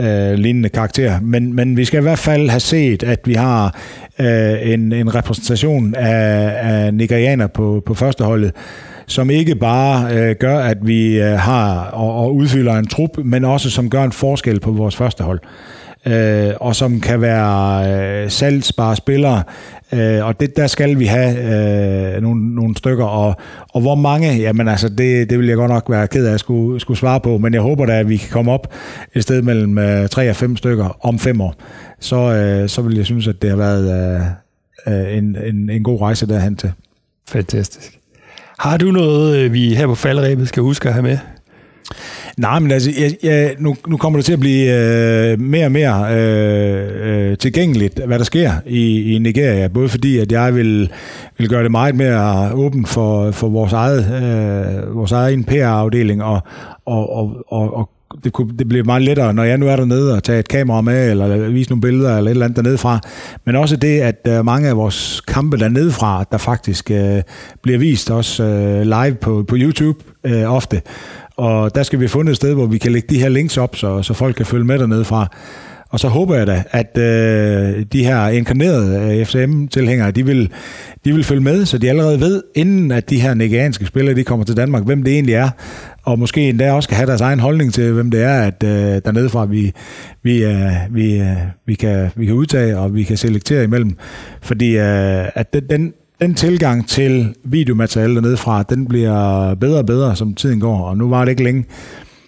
øh, lignende karakter. Men, men vi skal i hvert fald have set, at vi har øh, en, en repræsentation af, af nigerianer på, på førsteholdet, som ikke bare øh, gør, at vi øh, har og, og udfylder en trup, men også som gør en forskel på vores første hold. Øh, og som kan være øh, salgsbare spillere, øh, og det, der skal vi have øh, nogle, nogle stykker, og, og hvor mange, jamen altså, det, det vil jeg godt nok være ked af at skulle, skulle svare på, men jeg håber da, at vi kan komme op et sted mellem øh, 3 og 5 stykker om 5 år. Så, øh, så vil jeg synes, at det har været øh, øh en, en, en god rejse derhen til. Fantastisk. Har du noget, øh, vi her på faldrebet skal huske at have med? Nej, men altså, jeg, jeg, nu, nu kommer det til at blive øh, mere og mere øh, øh, tilgængeligt, hvad der sker i, i Nigeria. Både fordi, at jeg vil, vil gøre det meget mere åbent for, for vores, eget, øh, vores egen PR-afdeling og, og, og, og, og det, kunne, det bliver meget lettere, når jeg nu er dernede og tager et kamera med, eller vise nogle billeder, eller et eller andet dernede fra. Men også det, at uh, mange af vores kampe dernede fra, der faktisk uh, bliver vist også uh, live på, på YouTube uh, ofte. Og der skal vi have fundet et sted, hvor vi kan lægge de her links op, så, så folk kan følge med dernede fra. Og så håber jeg da, at øh, de her inkarnerede FCM-tilhængere, de vil, de vil følge med, så de allerede ved, inden at de her nigerianske spillere de kommer til Danmark, hvem det egentlig er, og måske endda også kan have deres egen holdning til, hvem det er, at øh, dernede fra vi, vi, øh, vi, øh, vi, kan, vi kan udtage, og vi kan selektere imellem. Fordi øh, at den, den, den tilgang til videomateriale dernede fra, den bliver bedre og bedre, som tiden går, og nu var det ikke længe,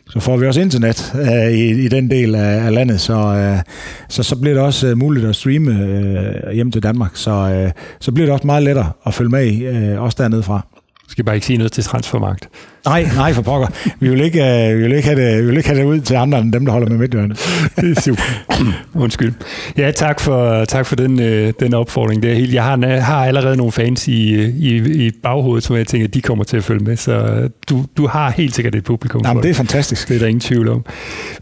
så får vi også internet øh, i, i den del af, af landet, så, øh, så så bliver det også øh, muligt at streame øh, hjem til Danmark. Så, øh, så bliver det også meget lettere at følge med i, øh, også dernede fra. Skal bare ikke sige noget til transfermagt. Nej, nej for pokker. Vi vil ikke, uh, vi vil ikke, have, det, vi vil ikke have det ud til andre end dem, der holder med midtjørende. det er super. Undskyld. Ja, tak for, tak for den, uh, den opfordring. Det er helt, jeg har, har allerede nogle fans i, i, i baghovedet, som jeg tænker, de kommer til at følge med. Så du, du har helt sikkert et publikum. Jamen, det er fantastisk. Det er der ingen tvivl om.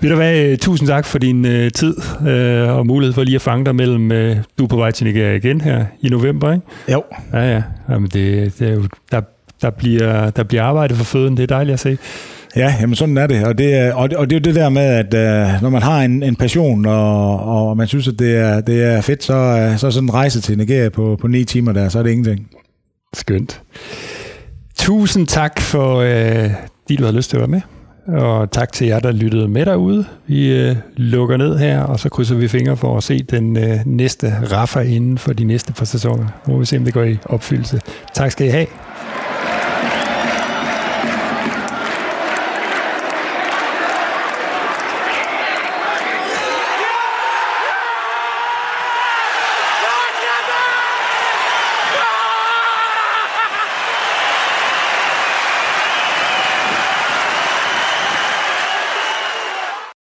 Ved du hvad, tusind tak for din uh, tid uh, og mulighed for lige at fange dig mellem, uh, du er på vej til Nigeria igen her i november, ikke? Jo. Ja, ja. Jamen, det, det er jo, der der bliver, der bliver arbejdet for føden. Det er dejligt at se. Ja, jamen sådan er det. Og det er, og, og det er jo det der med, at uh, når man har en, en passion, og, og man synes, at det er, det er fedt, så, uh, så er sådan en rejse til Nigeria på, på ni timer der, så er det ingenting. Skønt. Tusind tak for, uh, de du har lyst til at være med. Og tak til jer, der lyttede med derude. Vi uh, lukker ned her, og så krydser vi fingre for at se den uh, næste Rafa inden for de næste par sæsoner. Nu må vi se, om det går i opfyldelse. Tak skal I have.